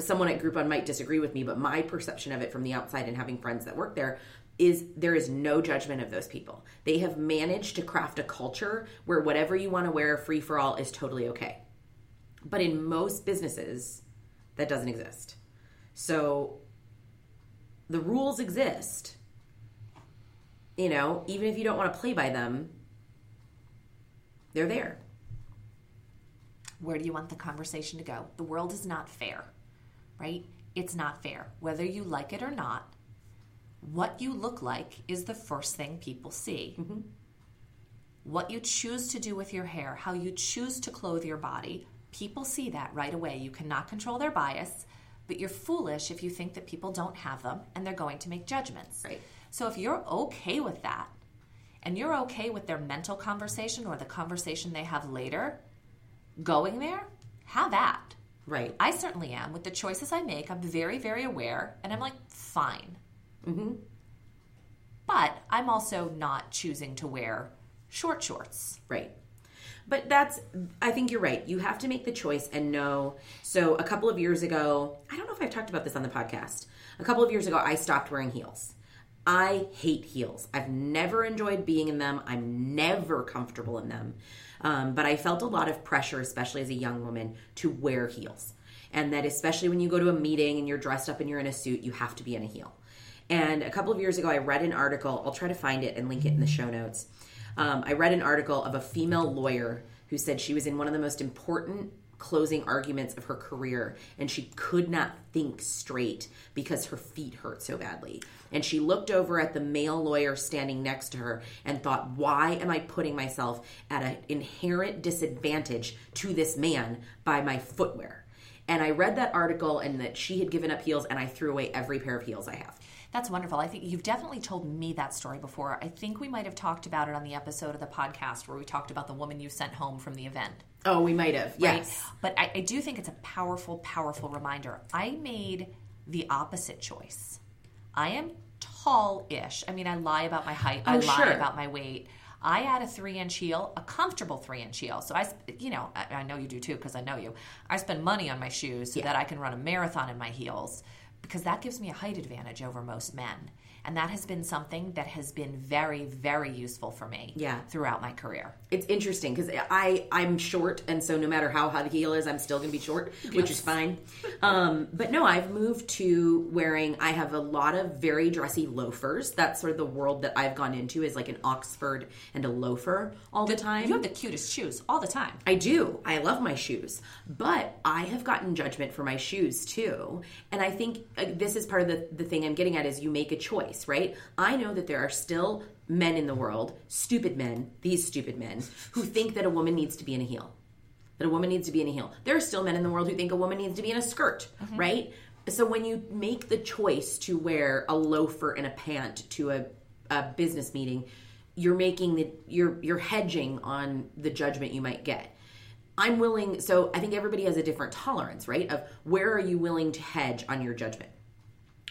someone at Groupon might disagree with me, but my perception of it from the outside and having friends that work there is there is no judgment of those people. They have managed to craft a culture where whatever you want to wear free for all is totally okay. But in most businesses, that doesn't exist. So the rules exist. You know, even if you don't want to play by them, they're there. Where do you want the conversation to go? The world is not fair, right? It's not fair. Whether you like it or not, what you look like is the first thing people see. Mm-hmm. What you choose to do with your hair, how you choose to clothe your body, people see that right away. You cannot control their bias, but you're foolish if you think that people don't have them and they're going to make judgments. Right. So if you're okay with that, and you're okay with their mental conversation or the conversation they have later, going there, have that. Right. I certainly am. With the choices I make, I'm very, very aware, and I'm like, fine. Mm-hmm. But I'm also not choosing to wear short shorts. Right. But that's, I think you're right. You have to make the choice and know. So, a couple of years ago, I don't know if I've talked about this on the podcast. A couple of years ago, I stopped wearing heels. I hate heels. I've never enjoyed being in them. I'm never comfortable in them. Um, but I felt a lot of pressure, especially as a young woman, to wear heels. And that, especially when you go to a meeting and you're dressed up and you're in a suit, you have to be in a heel. And a couple of years ago, I read an article. I'll try to find it and link it in the show notes. Um, I read an article of a female lawyer who said she was in one of the most important closing arguments of her career and she could not think straight because her feet hurt so badly. And she looked over at the male lawyer standing next to her and thought, why am I putting myself at an inherent disadvantage to this man by my footwear? And I read that article and that she had given up heels and I threw away every pair of heels I have. That's wonderful. I think you've definitely told me that story before. I think we might have talked about it on the episode of the podcast where we talked about the woman you sent home from the event. Oh, we might have. right? Yes. But I, I do think it's a powerful, powerful reminder. I made the opposite choice. I am tall ish. I mean, I lie about my height, oh, I Oh, lie sure. about my weight. I add a three inch heel, a comfortable three inch heel. So I, you know, I, I know you do too because I know you. I spend money on my shoes so that I can run a marathon in my heels because that gives me a height advantage over most men. And that has been something that has been very, very useful for me Yeah. throughout my career. It's interesting because I I'm short, and so no matter how high the heel is, I'm still going to be short, which is fine. Um, but no, I've moved to wearing. I have a lot of very dressy loafers. That's sort of the world that I've gone into is like an Oxford and a loafer all the time. You have the cutest shoes all the time. I do. I love my shoes, but I have gotten judgment for my shoes too. And I think uh, this is part of the, the thing I'm getting at is you make a choice, right? I know that there are still men in the world, stupid men, these stupid men, who think that a woman needs to be in a heel. That a woman needs to be in a heel. There are still men in the world who think a woman needs to be in a skirt, mm-hmm. right? So when you make the choice to wear a loafer and a pant to a, a business meeting, you're making the you're you're hedging on the judgment you might get. I'm willing so I think everybody has a different tolerance, right? Of where are you willing to hedge on your judgment?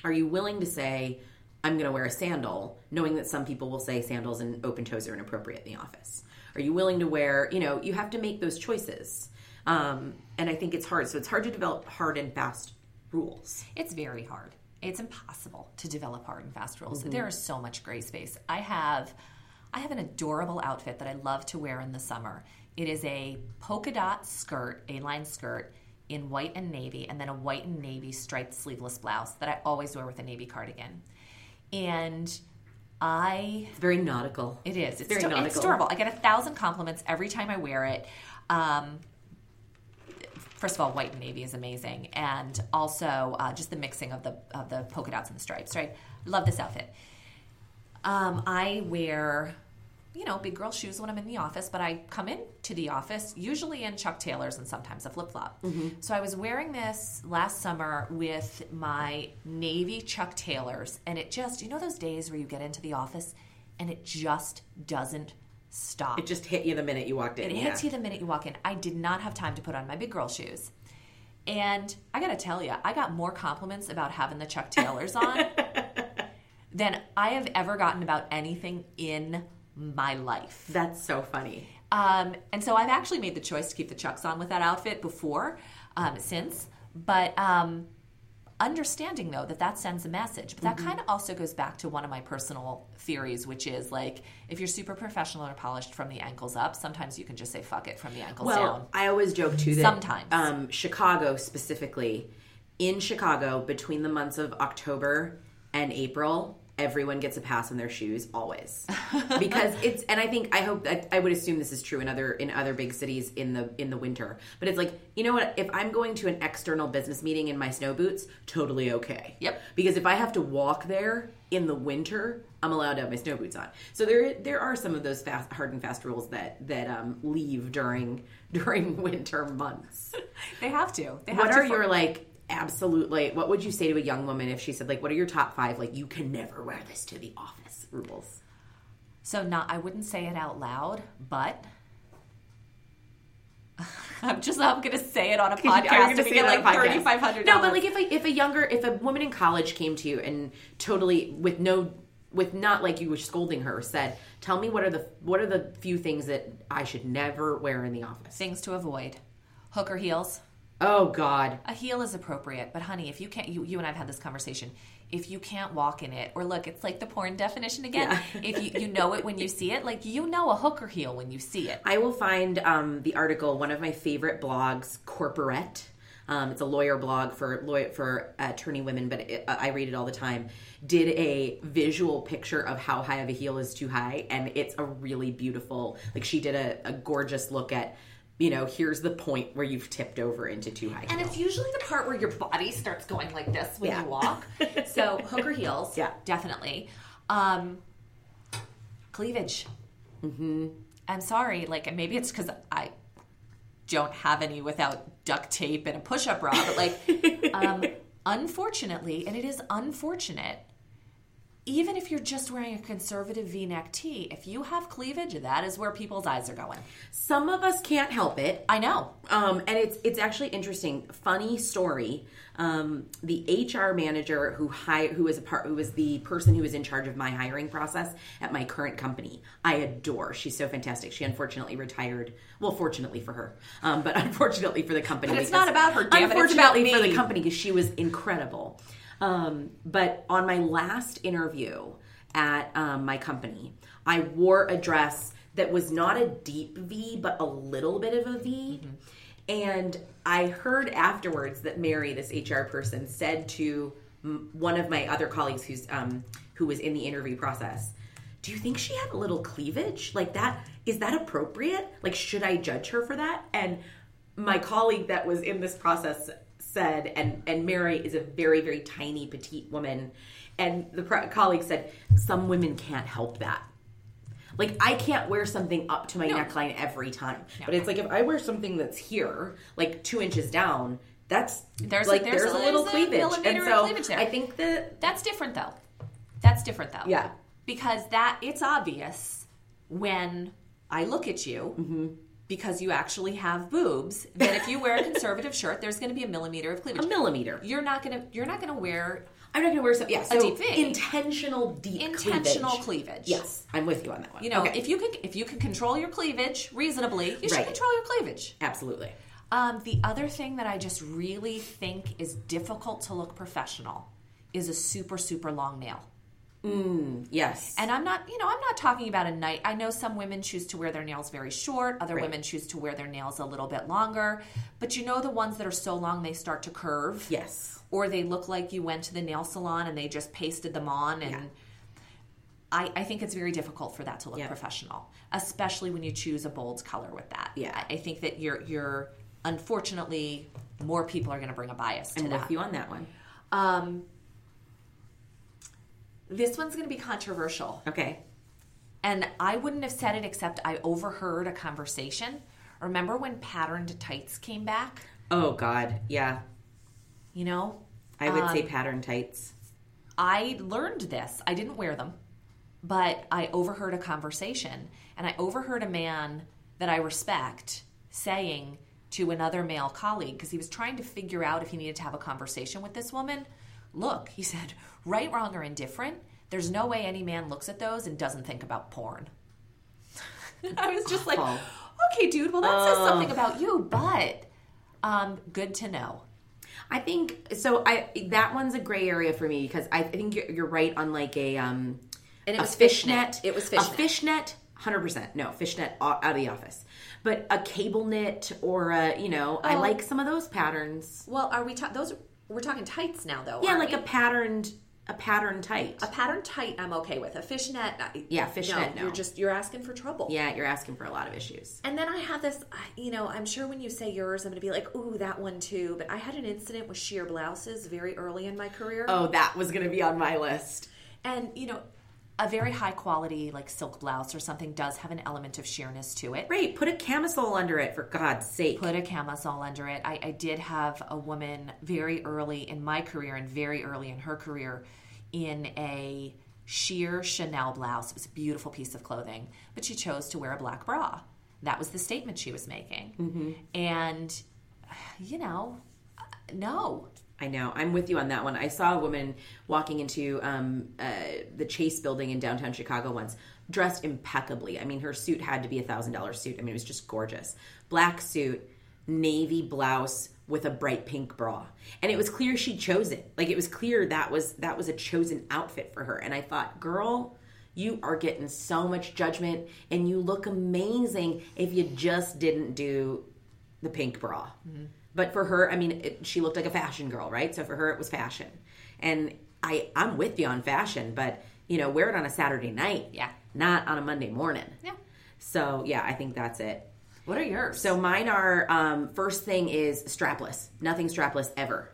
Are you willing to say I'm going to wear a sandal knowing that some people will say sandals and open toes are inappropriate in the office? Are you willing to wear, you know, you have to make those choices. Um, and I think it's hard. So it's hard to develop hard and fast rules. It's very hard. It's impossible to develop hard and fast rules. Mm-hmm. There is so much gray space. I have I have an adorable outfit that I love to wear in the summer. It is a polka dot skirt, A-line skirt in white and navy and then a white and navy striped sleeveless blouse that I always wear with a navy cardigan. And I It's very nautical. it is. It's, very sto- it's nautical. adorable. I get a thousand compliments every time I wear it. Um, first of all, white and navy is amazing, and also uh, just the mixing of the of the polka dots and the stripes. Right, love this outfit. Um, I wear, you know, big girl shoes when I'm in the office, but I come in to the office usually in Chuck Taylors and sometimes a flip flop. Mm-hmm. So I was wearing this last summer with my navy Chuck Taylors, and it just, you know, those days where you get into the office and it just doesn't stop. It just hit you the minute you walked in. It yeah. hits you the minute you walk in. I did not have time to put on my big girl shoes. And I got to tell you, I got more compliments about having the Chuck Taylors on [LAUGHS] than I have ever gotten about anything in my life. That's so funny. Um, and so I've actually made the choice to keep the Chucks on with that outfit before, um, since. But um, understanding though that that sends a message. But that Mm-hmm. kind of also goes back to one of my personal theories, which is like if you're super professional or polished from the ankles up, sometimes you can just say fuck it from the ankles Well, down. I always joke too that Sometimes. um, Chicago specifically, in Chicago, between the months of October and April, everyone gets a pass on their shoes always [LAUGHS] because it's and I think I hope that I would assume this is true in other in other big cities in the in the winter. But it's like you know what? If I'm going to an external business meeting in my snow boots, totally okay. Yep. Because if I have to walk there in the winter, I'm allowed to have my snow boots on. So there there are some of those fast hard and fast rules that that um, leave during [LAUGHS] during winter months. They have to. They have what to are for- your like absolute like what would you say to a young woman if she said like what are your top 5 like you can never wear this to the office rules? So not I wouldn't say it out loud, but [LAUGHS] I'm just I'm gonna say it on a [LAUGHS] podcast and we get like thirty five hundred. No, but like if a, if a younger if a woman in college came to you and totally with no with not like you were scolding her said, "Tell me what are the what are the few things that I should never wear in the office?" things to avoid. Hooker heels. Oh god. A heel is appropriate, but honey, if you can't, you, you and I've had this conversation. If you can't walk in it, or look, it's like the porn definition again. [LAUGHS] if you, you know it when you see it, like you know a hooker heel when you see it. I will find um, the article. One of my favorite blogs, Corporette. Um, it's a lawyer blog for lawyer for attorney women, but it, I read it all the time. Did a visual picture of how high of a heel is too high, and it's a really beautiful. Like she did a, a gorgeous look at. You know, here's the point where you've tipped over into too high. And it's usually the part where your body starts going like this when Yeah. you walk. [LAUGHS] So hooker heels, Yeah. definitely. Um, cleavage. Mm-hmm. I'm sorry, like maybe it's because I don't have any without duct tape and a push-up bra, but like, [LAUGHS] um, unfortunately, and it is unfortunate, even if you're just wearing a conservative v-neck tee, if you have cleavage, that is where people's eyes are going. Some of us can't help it. I know. Um, and it's it's actually interesting. Funny story. Um, the HR manager who hired, who was a part, who was the person who was in charge of my hiring process at my current company. I adore. She's so fantastic. She unfortunately retired. Well, fortunately for her, um, but [LAUGHS] unfortunately for the company. But it's not about her, damn it, about Unfortunately for the company because she was incredible. Um, but on my last interview at um, my company, I wore a dress that was not a deep V, but a little bit of a V. And I heard afterwards that Mary, this HR person, said to m- one of my other colleagues who's um, who was in the interview process, "Do you think she had a little cleavage like that? Is that appropriate? Like, should I judge her for that?" And my colleague that was in this process said, and and Mary is a very very tiny petite woman, and the pro- colleague said, "Some women can't help that." Like I can't wear something up to my No. neckline every time, but it's like if I wear something that's here, like two inches down, that's There's- like there's there's, a- a little there's cleavage, millimeter and so cleavage there. I think that That's different though. That's different though. Yeah. Because that it's obvious when I look at you Mm-hmm. Because you actually have boobs that if you wear a conservative shirt, there's going to be a millimeter of cleavage. a millimeter. You're not going to you're not going to wear I'm not gonna wear something. Yeah, so deep intentional deep intentional cleavage. cleavage. Yes, I'm with you on that one. You know, Okay. if you can if you can control your cleavage reasonably, you should Right. control your cleavage. absolutely. Um, the other thing that I just really think is difficult to look professional is a super super long nail. Yes, And I'm not, you know, I'm not talking about a night. I know some women choose to wear their nails very short, other Right. women choose to wear their nails a little bit longer. But you know, the ones that are so long they start to curve, yes, or they look like you went to the nail salon and they just pasted them on. And Yeah. I, I think it's very difficult for that to look Yeah. professional, especially when you choose a bold color with that. Yeah. I, I think that you're, you're, unfortunately, more people are going to bring a bias to I'm that. with you on that one. Um, this one's going to be controversial. Okay. And I wouldn't have said it except I overheard a conversation. Remember when patterned tights came back? Oh God, yeah. You know, I would say um, patterned tights. I learned this. I didn't wear them, but I overheard a conversation. And I overheard a man that I respect saying to another male colleague, because he was trying to figure out if he needed to have a conversation with this woman. Look, he said, right, wrong, or indifferent, there's no way any man looks at those and doesn't think about porn. [LAUGHS] I was just like, okay, dude, well, that says something about you, but um, good to know. I think so. I that one's a gray area for me because I, I think you're, you're right on like a um And it was fishnet. It was fishnet. a fishnet. Hundred percent, no fishnet out of the office, but a cable knit or a you know I Oh. like some of those patterns. Well, are we talking those? We're talking tights now, though. Yeah, like we? a patterned a pattern tight. a pattern tight. I'm okay with a fishnet. I- Yeah, fishnet, no. You're just you're asking for trouble. yeah, you're asking for a lot of issues. And then I have this, uh, you know, I'm sure when you say yours, I'm going to be like, ooh, that one too. But I had an incident with sheer blouses very early in my career. Oh, that was going to be on my list. And, you know, a very high quality, like silk blouse or something, does have an element of sheerness to it. Right, put a camisole under it for God's sake. Put a camisole under it. I, I did have a woman very early in my career and very early in her career in a sheer Chanel blouse. It was a beautiful piece of clothing, but she chose to wear a black bra. That was the statement she was making. Mm-hmm. And, you know, no. I know. I'm with you on that one. I saw a woman walking into um, uh, the Chase building in downtown Chicago once, dressed impeccably. I mean, her suit had to be a thousand dollar suit. I mean, it was just gorgeous. Black suit, navy blouse with a bright pink bra, and it was clear she chose it. Like it was clear that was that was a chosen outfit for her. And I thought, girl. You are getting so much judgment, and you look amazing if you just didn't do the pink bra. But for her, I mean, it, she looked like a fashion girl, right? So for her, it was fashion. And I, I'm with you on fashion, but you know, wear it on a Saturday night, Yeah. not on a Monday morning. Yeah. So yeah, I think that's it. What are yours? So mine are um, first thing is strapless. Nothing strapless ever,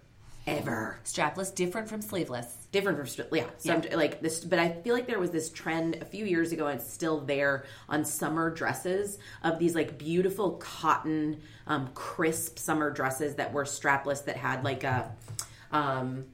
ever. strapless, different from sleeveless. Different from stri- yeah, some, like this. But I feel like there was this trend a few years ago, and it's still there on summer dresses of these like beautiful cotton, um, crisp summer dresses that were strapless that had like a, um,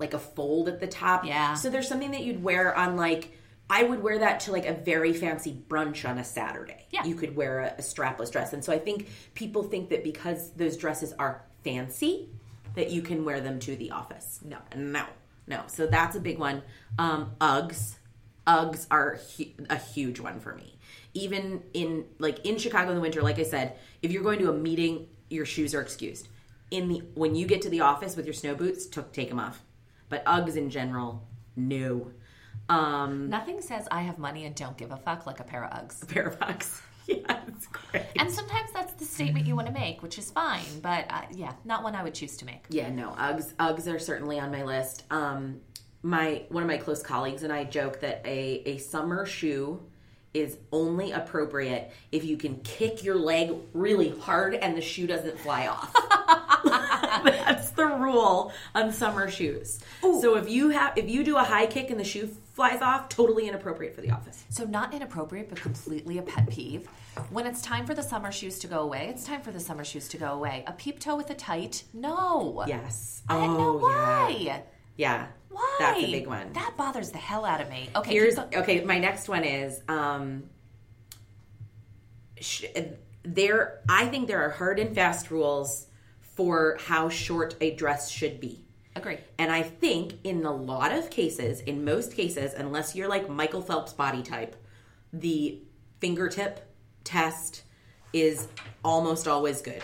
like a fold at the top. Yeah. So there's something that you'd wear on like I would wear that to like a very fancy brunch on a Saturday. Yeah. You could wear a, a strapless dress. And so I think people think that because those dresses are fancy, that you can wear them to the office. No, no, no. So that's a big one. Um, Uggs. Uggs are hu- a huge one for me. Even in like in Chicago in the winter, like I said, if you're going to a meeting, your shoes are excused. In the when you get to the office with your snow boots, t- take them off. But Uggs in general, no. Um, Nothing says I have money and don't give a fuck like a pair of Uggs. A pair of Uggs. [LAUGHS] Yeah, it's great. And sometimes that's the statement you want to make, which is fine. But uh, yeah, not one I would choose to make. Yeah, no, Uggs. Uggs are certainly on my list. Um, my one of my close colleagues and I joke that a a summer shoe is only appropriate if you can kick your leg really hard and the shoe doesn't fly off. [LAUGHS] That's the rule on summer shoes. So if you have if you do a high kick and the shoe flies off, totally inappropriate for the office. So not inappropriate, but completely a pet peeve. When it's time for the summer shoes to go away, it's time for the summer shoes to go away. A peep toe with a tight, no. Yes. I don't know why. yeah. Yeah. Why? That's a big one. That bothers the hell out of me. Okay, Here's okay. My next one is um, sh- there. I think there are hard and fast rules for how short a dress should be. Agree. And I think in a lot of cases, in most cases, unless you're like Michael Phelps body type, the fingertip test is almost always good.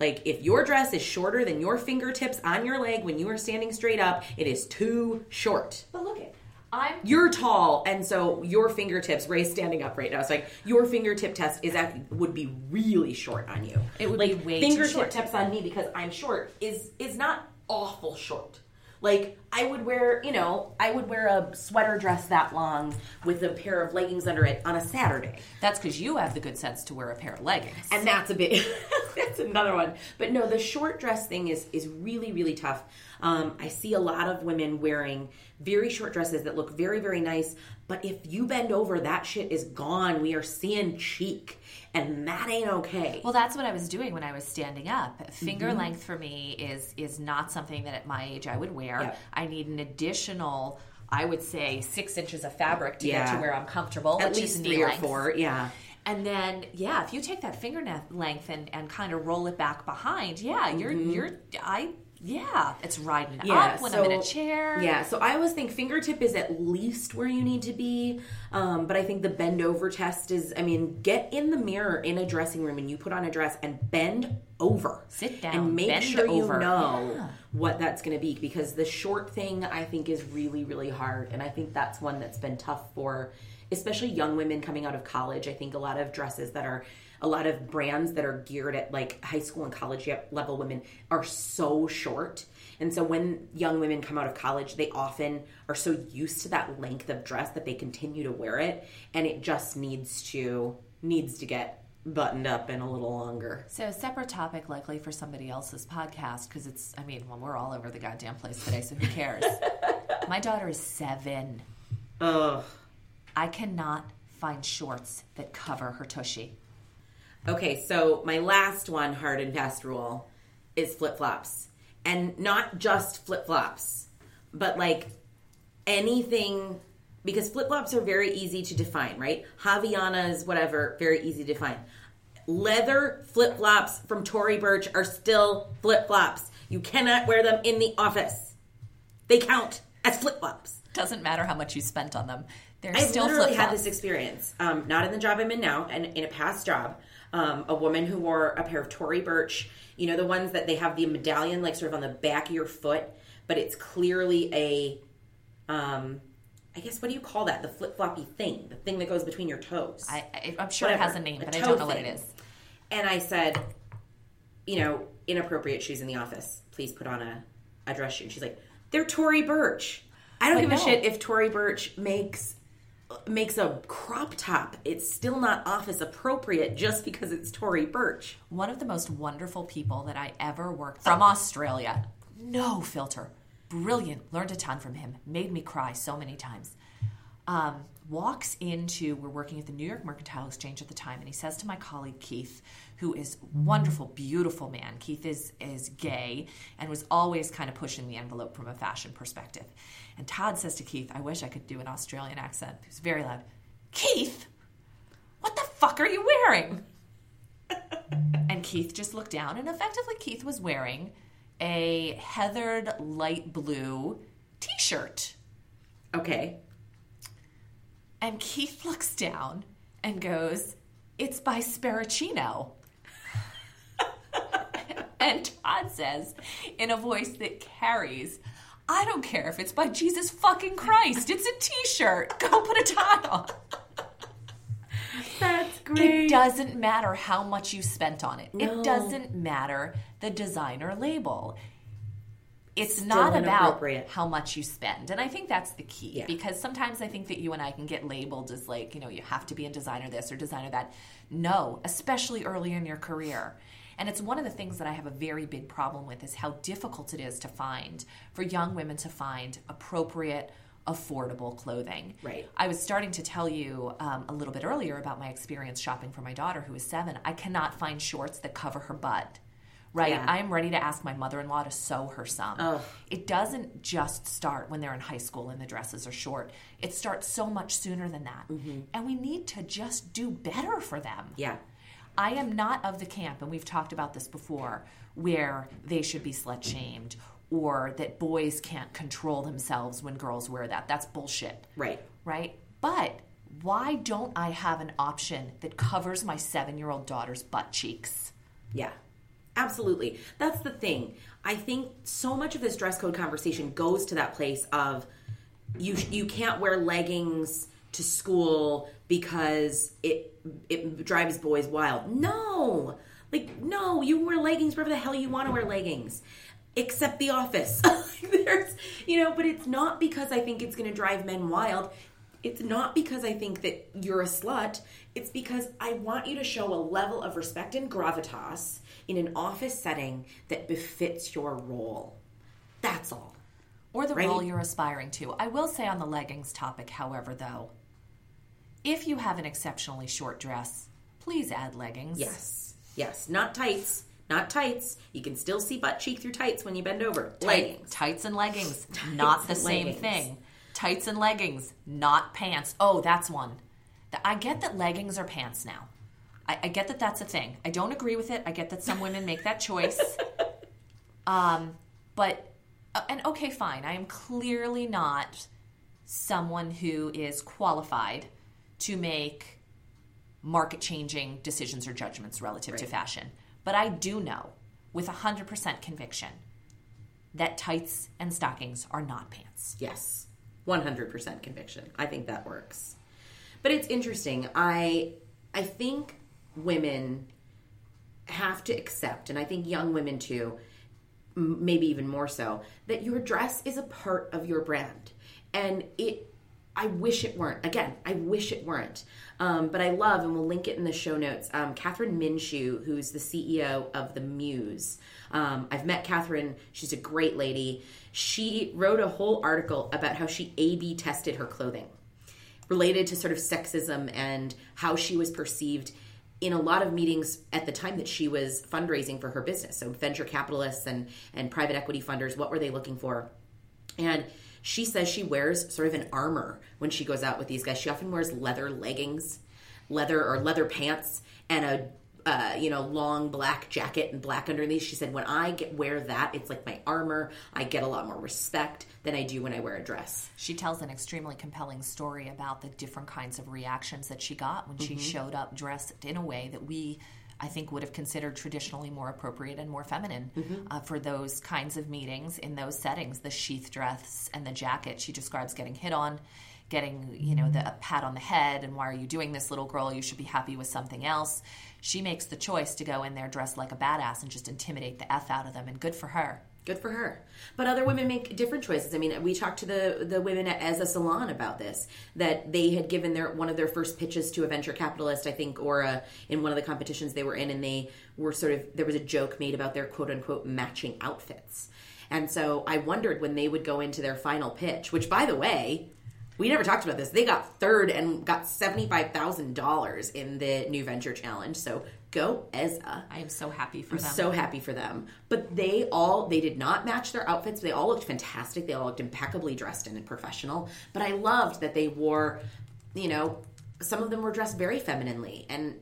Like if your dress is shorter than your fingertips on your leg when you are standing straight up, it is too short. But look it. I'm You're tall, and so your fingertips. Ray's standing up right now. It's like your fingertip test is at would be really short on you. It would like be way too fingertip short. tips on me because I'm short is is not awful short. Like I would wear, you know, I would wear a sweater dress that long with a pair of leggings under it on a Saturday. that's because you have the good sense to wear a pair of leggings. And that's a bit [LAUGHS] that's another one. But no, the short dress thing is is really really tough. Um, I see a lot of women wearing very short dresses that look very very nice, but if you bend over, that shit is gone. We are seeing cheek, and that ain't okay. Well, that's what I was doing when I was standing up. Finger length for me is is not something that at my age I would wear. Yep. I need an additional, I would say, six inches of fabric to get to where I'm comfortable. At least three or length. four, yeah. And then, yeah, if you take that finger length and, and kind of roll it back behind, yeah, you're you're I yeah, it's riding. Yeah, up when I'm in a chair. Yeah, so I always think fingertip is at least where you need to be. Um, but I think the bend over test is, I mean, get in the mirror in a dressing room and you put on a dress and bend over. Sit down, And make bend sure over. you know Yeah. what that's going to be because the short thing I think is really, really hard. And I think that's one that's been tough for especially young women coming out of college. I think a lot of dresses that are a lot of brands that are geared at like high school and college level women are so short. And so when young women come out of college, they often are so used to that length of dress that they continue to wear it and it just needs to needs to get buttoned up and a little longer. So separate topic likely for somebody else's podcast because it's I mean, well, we're all over the goddamn place today, so who [LAUGHS] cares? My daughter is seven. Ugh. I cannot find shorts that cover her tushy. Okay, so my last one, hard and fast rule, is flip flops. And not just flip flops, but like anything, because flip flops are very easy to define, right? Havaianas, whatever, very easy to define. Leather flip flops from Tory Burch are still flip flops. You cannot wear them in the office. They count as flip flops. Doesn't matter how much you spent on them. They're I've still literally had this experience. Um, not in the job I'm in now, and in a past job. Um, a woman who wore a pair of Tory Burch, you know, the ones that they have the medallion like sort of on the back of your foot, but it's clearly a, um, I guess what do you call that? The flip floppy thing, the thing that goes between your toes. I, I, I'm sure Whatever. it has a name, but I don't know what it is. And I said, you know, inappropriate shoes in the office. Please put on a, a dress shoe. And she's like, they're Tory Burch. I don't But give a shit if Tory Burch makes makes a crop top. It's still not office appropriate just because it's Tory Burch. One of the most wonderful people that I ever worked from Australia. No filter. Brilliant. Learned a ton from him. Made me cry so many times. Um, walks into, we're working at the New York Mercantile Exchange at the time, and he says to my colleague Keith, who is wonderful, beautiful man. Keith is is gay and was always kind of pushing the envelope from a fashion perspective. And Todd says to Keith, I wish I could do an Australian accent. He's very loud. Keith, what the fuck are you wearing? [LAUGHS] and Keith just looked down, and effectively Keith was wearing a heathered light blue t-shirt. Okay. And Keith looks down and goes, It's by Sparacino. [LAUGHS] and Todd says, in a voice that carries, I don't care if it's by Jesus fucking Christ. It's a t shirt. [LAUGHS] Go put a tie on. That's great. It doesn't matter how much you spent on it, No. it doesn't matter the designer label. It's Still not about how much you spend. And I think that's the key Yeah. because sometimes I think that you and I can get labeled as like, you know, you have to be a designer this or designer that. No, especially early in your career. And it's one of the things that I have a very big problem with is how difficult it is to find for young women to find appropriate, affordable clothing. Right. I was starting to tell you um, a little bit earlier about my experience shopping for my daughter who is seven. I cannot find shorts that cover her butt. Right. Yeah. I'm ready to ask my mother in law to sew her some. Ugh. It doesn't just start when they're in high school and the dresses are short. It starts so much sooner than that. And we need to just do better for them. Yeah. I am not of the camp, and we've talked about this before, where they should be slut shamed or that boys can't control themselves when girls wear that. That's bullshit Right. right? But why don't I have an option that covers my seven year old daughter's butt cheeks? Yeah. Absolutely. That's the thing. I think so much of this dress code conversation goes to that place of you you can't wear leggings to school because it it drives boys wild. No. Like no, you wear leggings wherever the hell you want to wear leggings. Except the office. [LAUGHS] There's, you know, but it's not because I think it's going to drive men wild. It's not because I think that you're a slut. It's because I want you to show a level of respect and gravitas in an office setting that befits your role. That's all. Or the Right. role you're aspiring to. I will say on the leggings topic, however, though, if you have an exceptionally short dress, please add leggings. Yes. Yes. Not tights. Not tights. You can still see butt cheek through tights when you bend over. Tight- Leggings. Tights and leggings, [LAUGHS] not the same leggings. thing. Tights and leggings, not pants. Oh, that's one. I get that leggings are pants now. I, I get that that's a thing. I don't agree with it. I get that some women make that choice. [LAUGHS] um, but, uh, and okay, fine. I am clearly not someone who is qualified to make market changing decisions or judgments relative to fashion. But I do know with 100% conviction that tights and stockings are not pants. Yes. 100% conviction. I think that works. But it's interesting. I I think women have to accept and I think young women too maybe even more so that your dress is a part of your brand and it i wish it weren't. Again i wish it weren't. Um, but i love and we'll link it in the show notes um, kathryn minshew who's the ceo of the muse. Um, i've met kathryn. She's a great lady. She wrote a whole article about how she a b tested her clothing related to sort of sexism and how she was perceived in a lot of meetings at the time that she was fundraising for her business. So venture capitalists and and private equity funders, what were they looking for? And she says she wears sort of an armor when she goes out with these guys. She often wears leather leggings, leather or leather pants, and a uh, you know long black jacket and black underneath. She said when I get wear that, it's like my armor. I get a lot more respect than I do when I wear a dress. She tells an extremely compelling story about the different kinds of reactions that she got when she Mm-hmm. showed up dressed in a way that we, I think, would have considered traditionally more appropriate and more feminine Mm-hmm. uh, for those kinds of meetings in those settings. The sheath dress and the jacket. She describes getting hit on, getting you know the a pat on the head, and why are you doing this, little girl? You should be happy with something else. She makes the choice to go in there dressed like a badass and just intimidate the f out of them, and good for her. Good for her. But other women make different choices. I mean, we talked to the the women at As a Salon about this that they had given their one of their first pitches to a venture capitalist, I think, or a, in one of the competitions they were in, and they were sort of there was a joke made about their quote unquote matching outfits. And so I wondered when they would go into their final pitch, which by the way, we never talked about this. They got third and got $75,000 in the new venture challenge. So go Eza. I am so happy for I'm them. so happy for them. But they all they did not match their outfits. They all looked fantastic. They all looked impeccably dressed and professional. But I loved that they wore, you know, some of them were dressed very femininely. And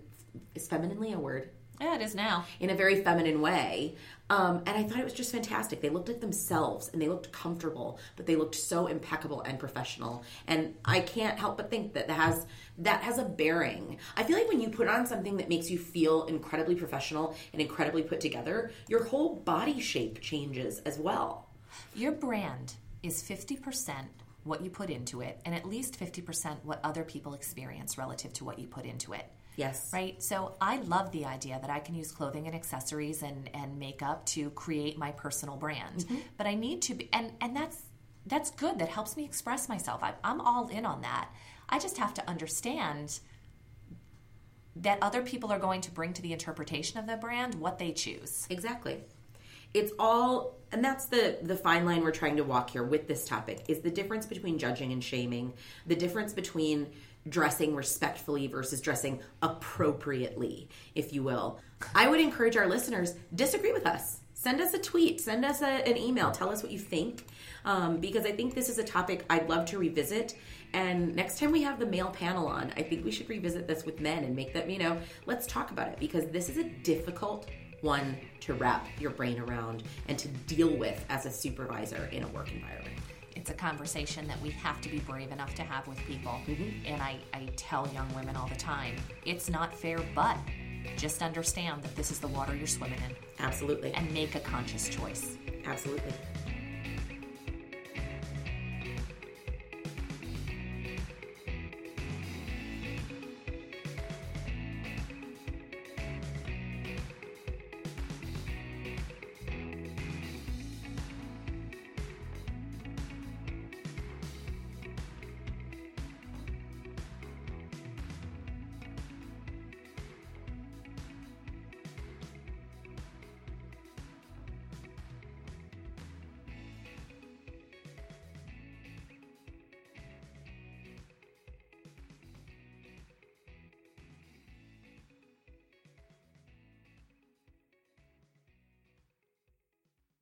is femininely a word? yeah, it is now. in a very feminine way. Um, and I thought it was just fantastic. They looked like themselves and they looked comfortable, but they looked so impeccable and professional. And I can't help but think that that has that has a bearing. I feel like when you put on something that makes you feel incredibly professional and incredibly put together, your whole body shape changes as well. Your brand is 50% what you put into it, and at least 50% what other people experience relative to what you put into it. Yes. Right? So I love the idea that I can use clothing and accessories and, and makeup to create my personal brand. Mm-hmm. But I need to be, and, and that's, that's good. That helps me express myself. I, I'm all in on that. I just have to understand that other people are going to bring to the interpretation of the brand what they choose. Exactly. It's all and that's the the fine line we're trying to walk here with this topic is the difference between judging and shaming, the difference between dressing respectfully versus dressing appropriately, if you will. I would encourage our listeners disagree with us. Send us a tweet, send us a, an email, tell us what you think, um, because I think this is a topic I'd love to revisit. And next time we have the male panel on, I think we should revisit this with men and make them, you know, let's talk about it because this is a difficult one to wrap your brain around and to deal with as a supervisor in a work environment. It's a conversation that we have to be brave enough to have with people. Mm-hmm. And I, I tell young women all the time it's not fair, but just understand that this is the water you're swimming in Absolutely. and make a conscious choice. Absolutely.